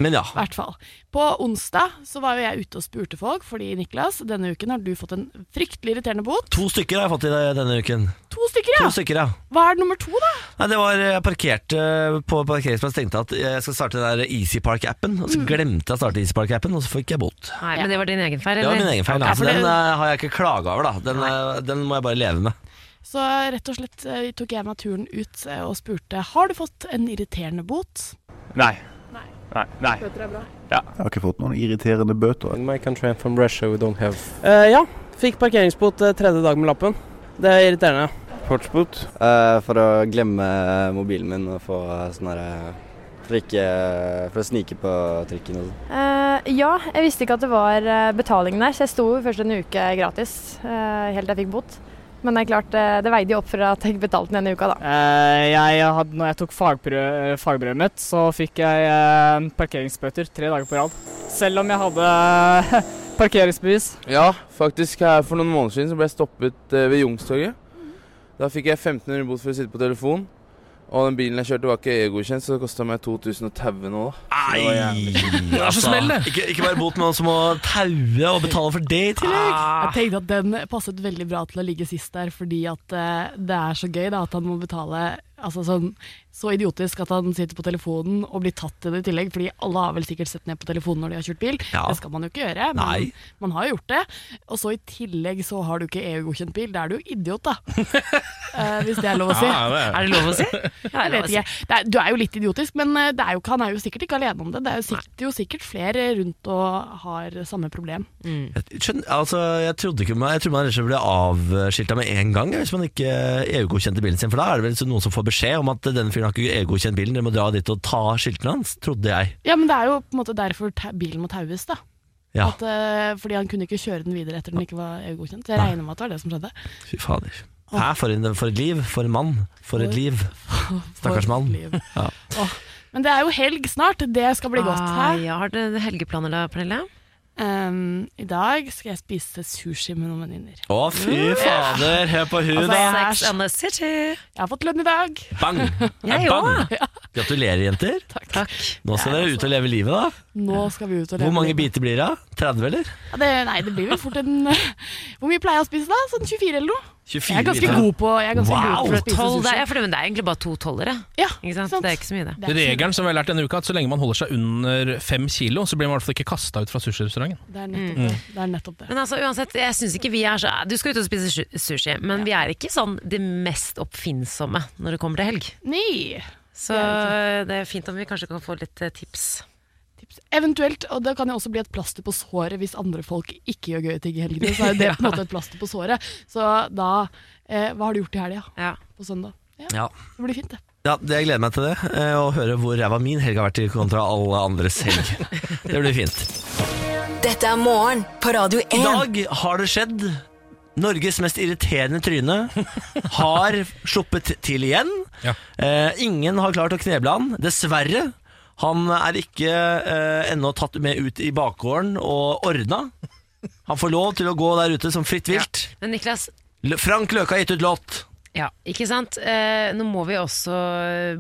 Men ja. hvert fall. På onsdag så var jo jeg ute og spurte folk, fordi Niklas, denne uken har du fått en fryktelig irriterende bot. To stykker har jeg fått i denne uken. To stykker, ja! To stykker, ja. Hva er nummer to, da? Nei, det var Jeg parkerte på parkeringsplass tenkte at jeg skal starte den der Easy Park-appen. Og så Mm. glemte jeg å starte Easy Park-appen, og så fikk jeg bot. Nei, men det var din egen feil, Eller? Det var min egen feil. Ja, Altså, den eh, har jeg ikke klaga over, da. Den, uh, den må jeg bare leve med. Så rett og slett eh, tok jeg meg turen ut eh, og spurte Har du fått en irriterende bot. Nei. Nei. Nei. Nei. Bøter er bra. Ja. Jeg har ikke fått noen irriterende bøter. In my country I'm from Russia, we don't have Uh, ja, fikk parkeringsbot tredje dag med lappen. Det er irriterende. Fartsbot? Uh, for å glemme mobilen min og få sånn herre for, for å snike på trikken og sånn. Uh, ja, jeg visste ikke at det var betaling der, så jeg sto først en uke gratis uh, helt til jeg fikk bot. Men det er klart, eh, det veide jo opp for at jeg betalte den denne uka, da. Eh, jeg hadde, når jeg tok fagbrevet mitt, så fikk jeg eh, parkeringsbøter tre dager på rad. Selv om jeg hadde parkeringsbevis. Ja, faktisk her for noen måneder siden så ble jeg stoppet eh, ved Youngstorget. Da fikk jeg 1500 bot for å sitte på telefon. Og den bilen jeg kjørte var ikke EU-godkjent, så det kosta meg 2000 å taue nå, da. Nei! det var så smell, det. Ikke, ikke bare bot, men også må taue og betale for det i tillegg. Jeg tenkte at den passet veldig bra til å ligge sist der, fordi at eh, det er så gøy da, at han må betale altså, sånn, så idiotisk at han sitter på telefonen og blir tatt til det i tillegg. Fordi alle har vel sikkert sett ned på telefonen når de har kjørt bil. Ja. Det skal man jo ikke gjøre, men Nei. man har jo gjort det. Og så i tillegg så har du ikke EU-godkjent bil. Da er du jo idiot, da. uh, hvis det er lov å si. Ja, det er- Er det lov å si? Ja, Jeg vet ikke. Det er, du er jo litt idiotisk, men eh, det er jo, ikke- han er jo sikkert ikke alene om det. Det er jo sikkert, jo sikkert flere rundt og har samme problem. Jeg, skjønner, altså, jeg trodde ikke man, jeg trodde man rett og slett ble avskilta med en gang hvis man ikke EU-godkjente bilen sin. For da er det vel noen som får beskjed om at denne fyren har ikke EU-godkjent bilen, dere må dra dit og ta skiltene hans, trodde jeg. Ja, men det er jo på en måte derfor bilen må taues, da. Ja. At, eh, fordi han kunne ikke kjøre den videre etter den ikke var EU-godkjent. Jeg regner med at det var det som skjedde. Fy fader. Hæ, for, en, for et liv. For en mann. For et liv. Stakkars mann. liv. Ja. Men det er jo helg snart. Det skal bli godt. Ah, ja, har du helgeplaner da, Pernille? Um, I dag skal jeg spise sushi med noen venninner. Å, fy fader, hør på hun, Altså, da. jeg Sex and the City. Jeg har fått lønn i dag. Bang! Jeg Bang. òg. Gratulerer, jenter. Takk. Nå skal dere ut og leve livet, da. Nå skal vi ut og leve Hvor mange livet. biter blir det? 30, eller? Ja, det, nei, det blir vel fort en Hvor mye pleier jeg å spise da? Sånn 24 eller noe? 24 Jeg er ganske god på, jeg er ganske god på å spise Tolv, det sushi. er, for det, men det er egentlig bare to tolvere. Ja, ikke sant? Det er ikke så mye, det. Regelen som vi har lært denne uka, at så lenge man holder seg under fem kilo, så blir man i hvert fall ikke kasta ut fra sushirestauranten. Det er nettopp Mm. det. det, er nettopp det. Men altså, uansett, jeg synes ikke vi er så Du skal ut og spise sushi, men vi er ikke sånn det mest oppfinnsomme når det kommer til helg. Nei. Så Det det er fint om vi kanskje kan få litt eh, tips. Eventuelt, og det kan jo også bli et plaster på såret hvis andre folk ikke gjør gøye ting i helgene. Så er det på en måte et plaster på såret. Så da eh, Hva har du gjort i helga? På søndag? Ja, Ja. Det blir fint, det. Ja, det, Jeg gleder meg til det. eh, Å høre hvor ræva min helg har vært kontra alle andres helg. Det blir fint. Dette er morgen på Radio 1. I dag har det skjedd. Norges mest irriterende tryne har sluppet til igjen. Eh, ingen har klart å kneble han. Dessverre. Han er ikke eh, ennå tatt med ut i bakgården og ordna. Han får lov til å gå der ute som fritt vilt. Men Niklas, L- Frank Løke har gitt ut låt. Ja, ikke sant? Eh, nå må vi også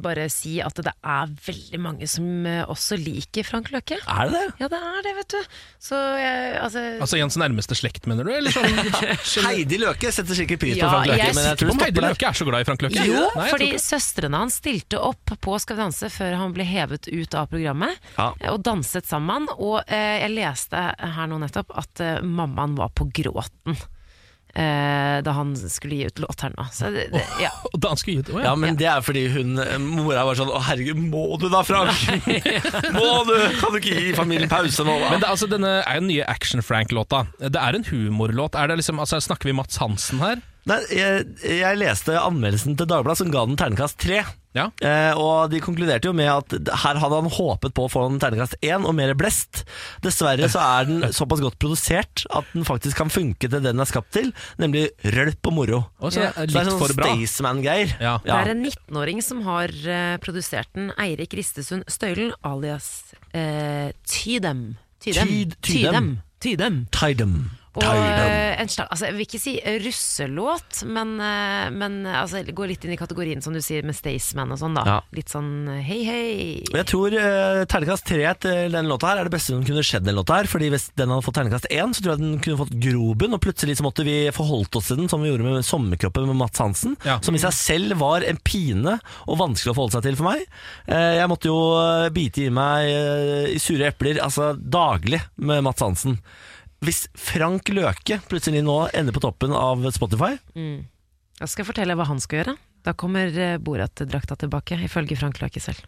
bare si at det er veldig mange som eh, også liker Frank Løkke. Er det det? Ja, det er det, vet du. Så jeg, altså Altså Jens nærmeste slekt, mener du? Eller sånn Heidi Løke setter sikkert pris på Frank Løke. jeg Men jeg tror Om Heidi. Løke er så glad i Frank Løkke? Jo, Nei, fordi søstrene hans stilte opp på Skal vi danse før han ble hevet ut av programmet, Ja. og danset sammen. Og eh, jeg leste her nå nettopp at eh, mammaen var på gråten. Eh, da han skulle gi ut låt her nå. Så det, det, ja. Oh, da han skulle gi ut, oh, Ja, men det er fordi hun mora var sånn Å herregud, må du da, Frank? må du? Kan du ikke gi familien pause nå, da? Men det, altså, denne er jo den nye Action-Frank-låta. Det er en humorlåt. Er det liksom, altså, snakker vi Mats Hansen her? Nei, jeg, jeg leste anmeldelsen til Dagbladet som ga den terningkast tre. Eh, og de konkluderte jo med at her hadde han håpet på å få en terningkast én og mer blest. Dessverre så er den såpass godt produsert at den faktisk kan funke til det den er skapt til, nemlig rølp og moro. Å, så er Så det er sånn for bra. Staysman-greier. Ja. Det er en 19-åring som har uh, produsert den, Eirik Ristesund Støylen, alias uh, Tydem. Tydem. Tydem. Tydem. Tydem. Tidem. Og eh, en slags, altså, jeg vil ikke si russelåt, men, eh, men altså, det går litt inn i kategorien som du sier med Staysman og sånn. da Ja. Litt sånn eh, hei, hei. Jeg tror uh, terningkast tre til denne låta her er det beste som kunne skjedd den låta her. Fordi hvis den hadde fått terningkast én, så tror jeg den kunne fått grobunn. Og plutselig så måtte vi forholdt oss til den som vi gjorde med Sommerkroppen med Mats Hansen. Som i seg selv var en pine og vanskelig å forholde seg til for meg. Uh, jeg måtte jo bite i meg uh, i sure epler altså daglig med Mats Hansen. Hvis Frank Løke plutselig nå ender på toppen av Spotify Mm. Da skal jeg fortelle hva han skal gjøre. Da kommer eh, Borat-drakta tilbake, ifølge Frank Løke selv.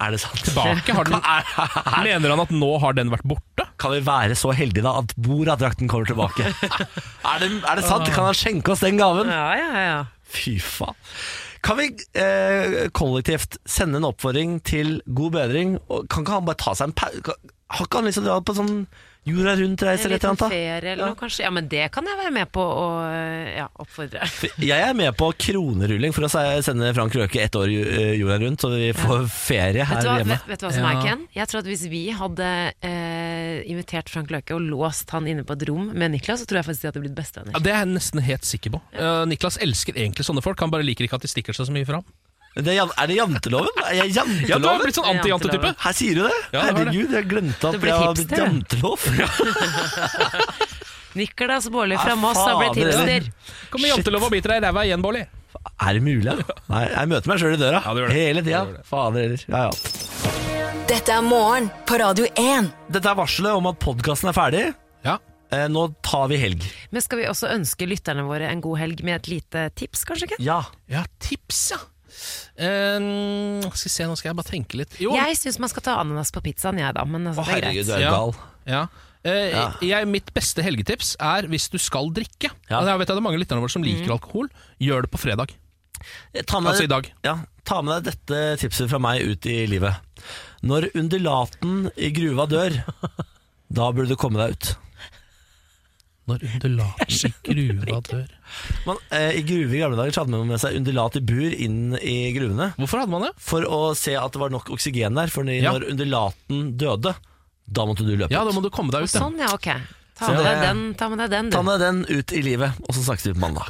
Er det sant? Tilbake? Har den, mener han at nå har den vært borte? Kan vi være så heldige da at Borat-drakten kommer tilbake? er, det, er det sant? Kan han skjenke oss den gaven? Ja, ja, ja. Fy faen. Kan vi eh, kollektivt sende en oppfordring til god bedring? Og kan ikke han bare ta seg en pause? Har ikke han lyst til å dra på sånn jorda rundt-reise eller et eller annet? da? ferie eller noe, kanskje. Ja, men det kan jeg være med på å eh, ja, oppfordre. Jeg er med på kronerulling for å sende Frank Røke ett år eh, jorda rundt, så vi får ferie her vet hva, hjemme. vet, vet du hva som er, Ken? Jeg tror at Hvis vi hadde eh, invitert Frank Løke og låst han inne på et rom med Niklas, så tror jeg faktisk de hadde blitt bestevenner. Ja, Det er jeg nesten helt sikker på. Uh, Niklas elsker egentlig sånne folk, han bare liker ikke at de stikker seg så mye fram. Det er, er det janteloven? Er jeg janteloven? Ja, du har blitt sånn anti-jantetype. Her sier du det? Ja, det. Herregud, jeg glemte at jeg har blitt jantelov. Niklas Baarli fra Ja, Moss har blitt hipster. Kommer jantelov og biter deg i ræva igjen, Baarli. Er det mulig? Ja? Nei, jeg møter meg sjøl i døra hele tida. Fader heller. Ja, ja. Dette er morgen på Radio 1. Dette er varselet om at podkasten er ferdig. Eh, nå tar vi helg. Men skal vi også ønske lytterne våre en god helg med et lite tips, kanskje? Ken? Ja. Ja, tips, ja. Eh, skal vi se, nå skal jeg bare tenke litt. Jo. Jeg syns man skal ta ananas på pizzaen, jeg da. Men altså, det er greit. Ja. Ja. Eh, Jeg, mitt beste helgetips er hvis du skal drikke. Altså, jeg vet at det er mange lytterne våre som liker Mm. alkohol. Gjør det på fredag. Ta med, Altså i dag. Ja, ta med deg dette tipset fra meg ut i livet. Når undulaten i gruva dør, da burde du komme deg ut. Når undulaten i gruva dør Man, eh, I gruve i gamle dager så hadde man med seg undulat i bur inn i gruvene. Hvorfor hadde man det? For å se at det var nok oksygen der. For når Ja. når undulaten døde, da måtte du løpe Ja, da ut. må du komme deg ut. ja. sånn, ja, ok. Ta Så med det- deg den, ta med deg den, du. Med den ut i livet, og så snakkes vi på mandag.